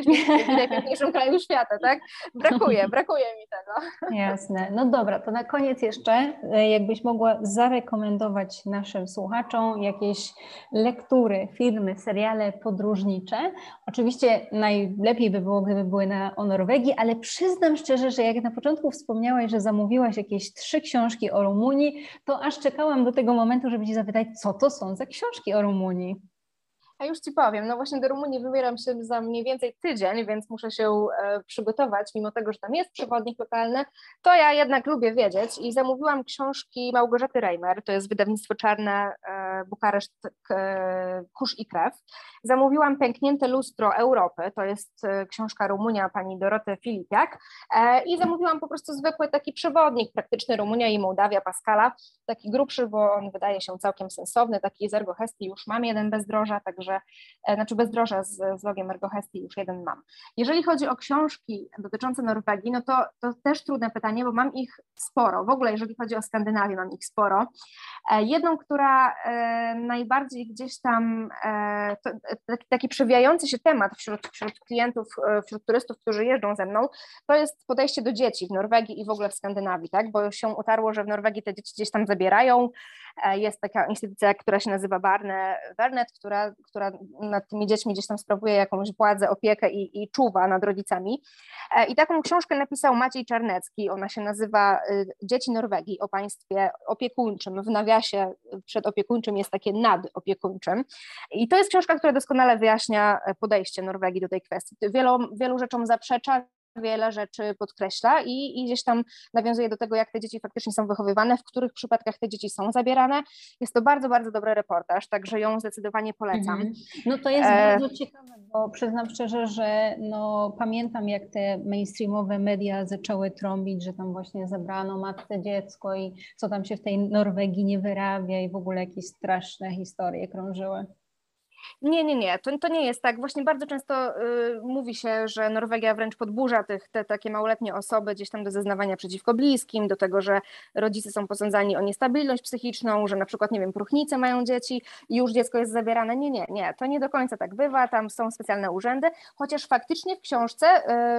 i najpiękniejszym kraju świata, tak? Brakuje, brakuje mi tego. Jasne. No dobra, to na koniec jeszcze, e, jakbyś mogła zarekomendować naszym słuchaczom jakieś lektury, filmy, seriale podróżnicze. Oczywiście najlepiej by było, gdyby były na, o Norwegii, ale przyznam szczerze, że jak na początku wspomniałaś, że zamówiłaś jakieś trzy książki o Rumunii, to aż czekałam do tego momentu, żeby Ci zapytać, co to są za książki o Rumunii. A już Ci powiem, no właśnie do Rumunii wybieram się za mniej więcej tydzień, więc muszę się e, przygotować, mimo tego, że tam jest przewodnik lokalny, to ja jednak lubię wiedzieć i zamówiłam książki Małgorzaty Reimer, to jest wydawnictwo czarne e, Bukareszt, e, Kurz i Krew. Zamówiłam Pęknięte lustro Europy, to jest książka Rumunia pani Doroty Filipiak i zamówiłam po prostu zwykły taki przewodnik praktyczny Rumunia i Mołdawia Pascala, taki grubszy, bo on wydaje się całkiem sensowny, taki z Ergo Hesti już mam jeden bezdroża, także także, e, znaczy bezdroża z, z logiem Ergohestii już jeden mam. Jeżeli chodzi o książki dotyczące Norwegii, no to, to też trudne pytanie, bo mam ich sporo. W ogóle jeżeli chodzi o Skandynawię, mam ich sporo. E, jedną, która e, najbardziej gdzieś tam, taki przewijający się temat wśród, wśród klientów, wśród turystów, którzy jeżdżą ze mną, to jest podejście do dzieci w Norwegii i w ogóle w Skandynawii, tak? bo się utarło, że w Norwegii te dzieci gdzieś tam zabierają. Jest taka instytucja, która się nazywa Barne Wernet, która, która nad tymi dziećmi gdzieś tam sprawuje jakąś władzę, opiekę i, i czuwa nad rodzicami. E, I taką książkę napisał Maciej Czarnecki, ona się nazywa y, Dzieci Norwegii o państwie opiekuńczym. W nawiasie przed opiekuńczym jest takie nadopiekuńczym. I to jest książka, która doskonale wyjaśnia podejście Norwegii do tej kwestii. Wielu, wielu rzeczom zaprzecza, wiele rzeczy podkreśla i, i gdzieś tam nawiązuje do tego, jak te dzieci faktycznie są wychowywane, w których przypadkach te dzieci są zabierane. Jest to bardzo, bardzo dobry reportaż, także ją zdecydowanie polecam. Mhm. No to jest e... bardzo ciekawe, bo przyznam szczerze, że no, pamiętam jak te mainstreamowe media zaczęły trąbić, że tam właśnie zabrano matce dziecko i co tam się w tej Norwegii nie wyrabia i w ogóle jakieś straszne historie krążyły. Nie, nie, nie, to, to nie jest tak. Właśnie bardzo często y, mówi się, że Norwegia wręcz podburza tych, te takie małoletnie osoby gdzieś tam do zeznawania przeciwko bliskim, do tego, że rodzice są posądzani o niestabilność psychiczną, że na przykład, nie wiem, próchnice mają dzieci i już dziecko jest zabierane. Nie, nie, nie, to nie do końca tak bywa, tam są specjalne urzędy, chociaż faktycznie w książce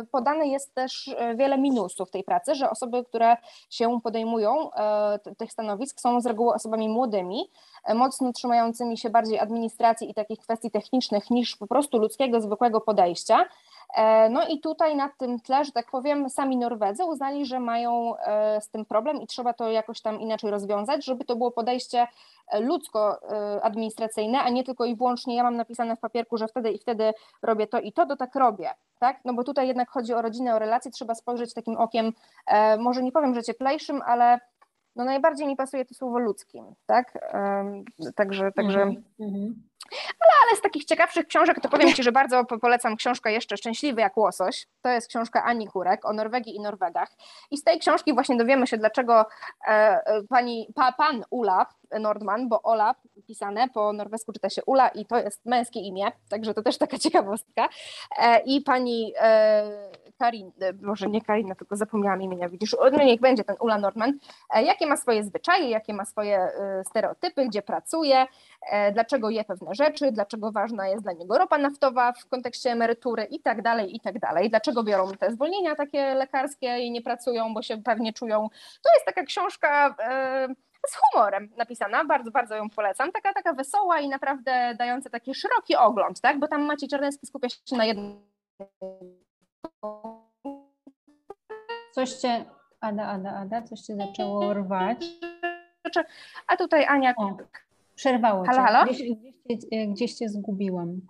y, podane jest też y, wiele minusów tej pracy, że osoby, które się podejmują y, tych stanowisk są z reguły osobami młodymi, mocno trzymającymi się bardziej administracji i takich kwestii technicznych niż po prostu ludzkiego, zwykłego podejścia. E, no i tutaj na tym tle, że tak powiem, sami Norwedzy uznali, że mają e, z tym problem i trzeba to jakoś tam inaczej rozwiązać, żeby to było podejście e, ludzko-administracyjne, a nie tylko i wyłącznie ja mam napisane w papierku, że wtedy i wtedy robię to i to, to tak robię. Tak? No bo tutaj jednak chodzi o rodzinę, o relacje, trzeba spojrzeć takim okiem, może nie powiem, że cieplejszym, ale no najbardziej mi pasuje to słowo ludzkim, tak? Także, także... Mm -hmm. Ale, Ale z takich ciekawszych książek to powiem Ci, że bardzo polecam książkę jeszcze Szczęśliwy jak łosoś. To jest książka Ani Kurek o Norwegii i Norwegach. I z tej książki właśnie dowiemy się, dlaczego e, pani, pa, pan Ula Nordman, bo Ola pisane po norwesku czyta się Ula i to jest męskie imię, także to też taka ciekawostka. E, I pani e, Karin, e, może nie Karina, tylko zapomniałam imienia, widzisz, no niech będzie ten Ula Nordman, jakie ma swoje zwyczaje, jakie ma swoje stereotypy, gdzie pracuje, dlaczego je pewne rzeczy, dlaczego ważna jest dla niego ropa naftowa w kontekście emerytury i tak dalej, i tak dalej, dlaczego biorą te zwolnienia takie lekarskie i nie pracują, bo się pewnie czują. To jest taka książka z humorem napisana, bardzo, bardzo ją polecam, taka, taka wesoła i naprawdę dająca taki szeroki ogląd, tak, bo tam Maciej Czarnecki skupia się na jednym Coś cię, Ada, Ada, Ada, coś cię zaczęło rwać. A tutaj Ania... O, przerwało halo, cię. Halo? Gdzieś, gdzieś, cię, gdzieś cię zgubiłam.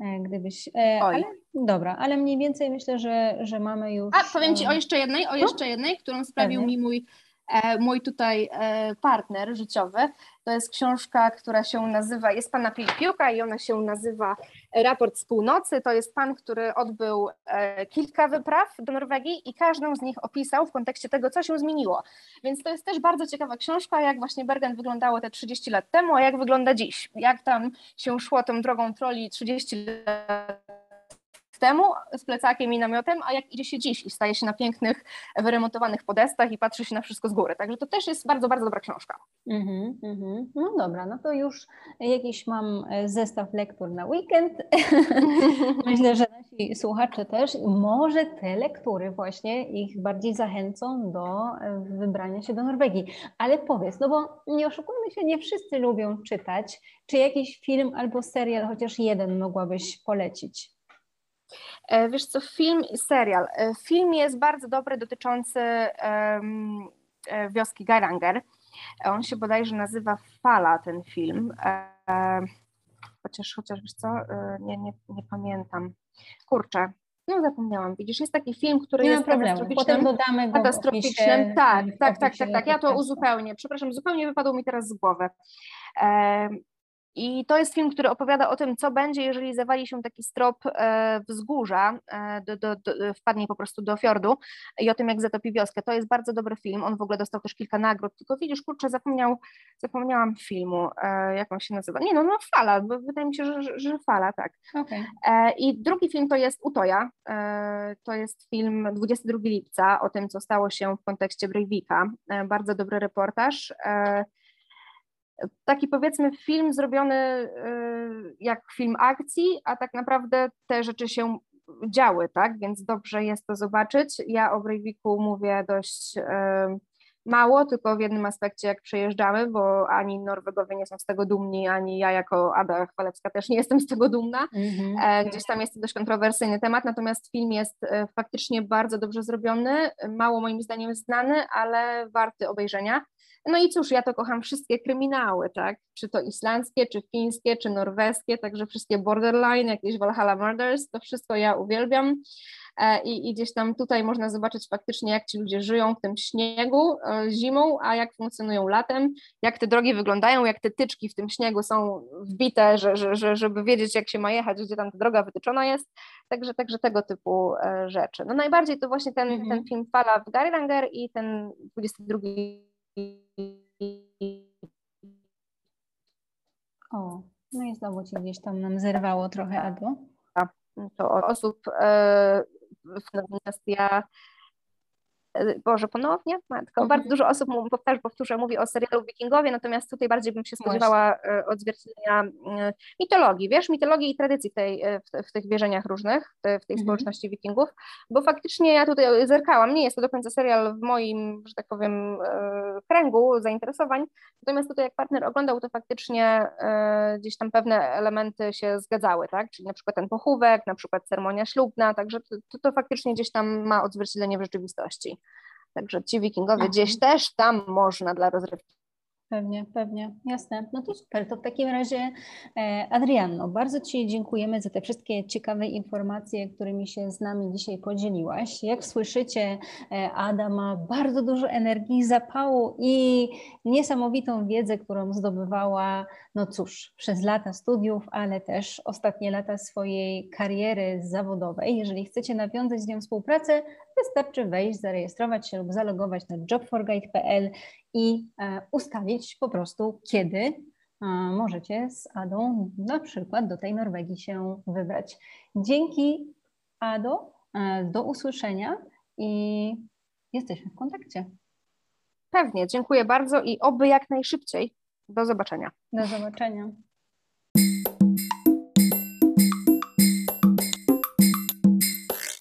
E, gdybyś. E, ale, dobra, ale mniej więcej myślę, że, że mamy już. A powiem Ci o jeszcze jednej, o jeszcze jednej, którą sprawił mi mój E, mój tutaj e, partner życiowy. To jest książka, która się nazywa, jest pana Piłka i ona się nazywa Raport z północy. To jest pan, który odbył e, kilka wypraw do Norwegii i każdą z nich opisał w kontekście tego, co się zmieniło. Więc to jest też bardzo ciekawa książka, jak właśnie Bergen wyglądało te 30 lat temu, a jak wygląda dziś. Jak tam się szło tą drogą troli 30 lat temu z plecakiem i namiotem, a jak idzie się dziś i staje się na pięknych, wyremontowanych podestach i patrzy się na wszystko z góry. Także to też jest bardzo, bardzo dobra książka. Mm -hmm, No dobra, no to już jakiś mam e, zestaw lektur na weekend. Myślę, że nasi słuchacze też. Może te lektury właśnie ich bardziej zachęcą do e, wybrania się do Norwegii. Ale powiedz, no bo nie oszukujmy się, nie wszyscy lubią czytać. Czy jakiś film albo serial, chociaż jeden mogłabyś polecić? E, wiesz co, film i serial. E, film jest bardzo dobry, dotyczący um, wioski Garanger. On się bodajże nazywa Fala, ten film. Chociaż, chociaż wiesz co, nie, nie, nie pamiętam. Kurczę, no zapomniałam, widzisz, jest taki film, który nie jest katastroficznym. Potem dodamy go katastroficznym. Tak, tak, tak, tak, tak. Ja to uzupełnię. Przepraszam, zupełnie wypadło mi teraz z głowy. I to jest film, który opowiada o tym, co będzie, jeżeli zawali się taki strop e, wzgórza, e, do, do, do, wpadnie po prostu do fiordu i o tym, jak zatopi wioskę. To jest bardzo dobry film. On w ogóle dostał też kilka nagród, tylko widzisz, kurczę, zapomniał, zapomniałam filmu, e, jak on się nazywa. Nie, no, no Fala, bo wydaje mi się, że, że, że Fala, tak. Okay. I drugi film to jest Utoja. To jest film 22 lipca o tym, co stało się w kontekście Breivika. Bardzo dobry reportaż taki powiedzmy film zrobiony y, jak film akcji, a tak naprawdę te rzeczy się działy, tak? Więc dobrze jest to zobaczyć. Ja o Breiviku mówię dość y, mało, tylko w jednym aspekcie, jak przejeżdżamy, bo ani Norwegowie nie są z tego dumni, ani ja jako Ada Chwalewska też nie jestem z tego dumna. Mm-hmm. Gdzieś tam jest to dość kontrowersyjny temat, natomiast film jest e, faktycznie bardzo dobrze zrobiony, mało moim zdaniem znany, ale warty obejrzenia. No i cóż, ja to kocham wszystkie kryminały, tak? Czy to islandzkie, czy fińskie, czy norweskie, także wszystkie borderline, jakieś Valhalla Murders, to wszystko ja uwielbiam. E, I, I, gdzieś tam tutaj można zobaczyć faktycznie, jak ci ludzie żyją w tym śniegu e, zimą, a jak funkcjonują latem, jak te drogi wyglądają, jak te tyczki w tym śniegu są wbite, że, że, że, żeby wiedzieć, jak się ma jechać, gdzie tam ta droga wytyczona jest. Także, także tego typu e, rzeczy. No najbardziej to właśnie ten, mhm. ten film Fala w Garidanger i ten 22 o, no i znowu ci gdzieś tam nam zerwało trochę, Adu. To osób, e, natomiast ja Boże, ponownie, matko. Mhm. Bardzo dużo osób, powtarzam, powtórzę, mówi o serialu Wikingowie, natomiast tutaj bardziej bym się spodziewała Właśnie. E, odzwierciedlenia e, mitologii, wiesz, mitologii i tradycji tej, e, w, w tych wierzeniach różnych, w tej mhm. społeczności Wikingów, bo faktycznie ja tutaj zerkałam, nie jest to do końca serial w moim, że tak powiem, kręgu zainteresowań, natomiast tutaj jak partner oglądał, to faktycznie gdzieś tam pewne elementy się zgadzały, tak, czyli na przykład ten pochówek, na przykład ceremonia ślubna, także to, to, to faktycznie gdzieś tam ma odzwierciedlenie w rzeczywistości. Także ci wikingowie Aha. gdzieś też tam można dla rozrywki. Pewnie, pewnie, jasne. No to super. To w takim razie, e, Adrianno, bardzo Ci dziękujemy za te wszystkie ciekawe informacje, którymi się z nami dzisiaj podzieliłaś. Jak słyszycie, e, Ada ma bardzo dużo energii, zapału i niesamowitą wiedzę, którą zdobywała, no cóż, przez lata studiów, ale też ostatnie lata swojej kariery zawodowej. Jeżeli chcecie nawiązać z nią współpracę, wystarczy wejść, zarejestrować się lub zalogować na jobforguide.pl i e, ustalić po prostu, kiedy e, możecie z Adą na przykład do tej Norwegii się wybrać. Dzięki Ado, e, do usłyszenia i jesteśmy w kontakcie. Pewnie, dziękuję bardzo i oby jak najszybciej. Do zobaczenia. Do zobaczenia.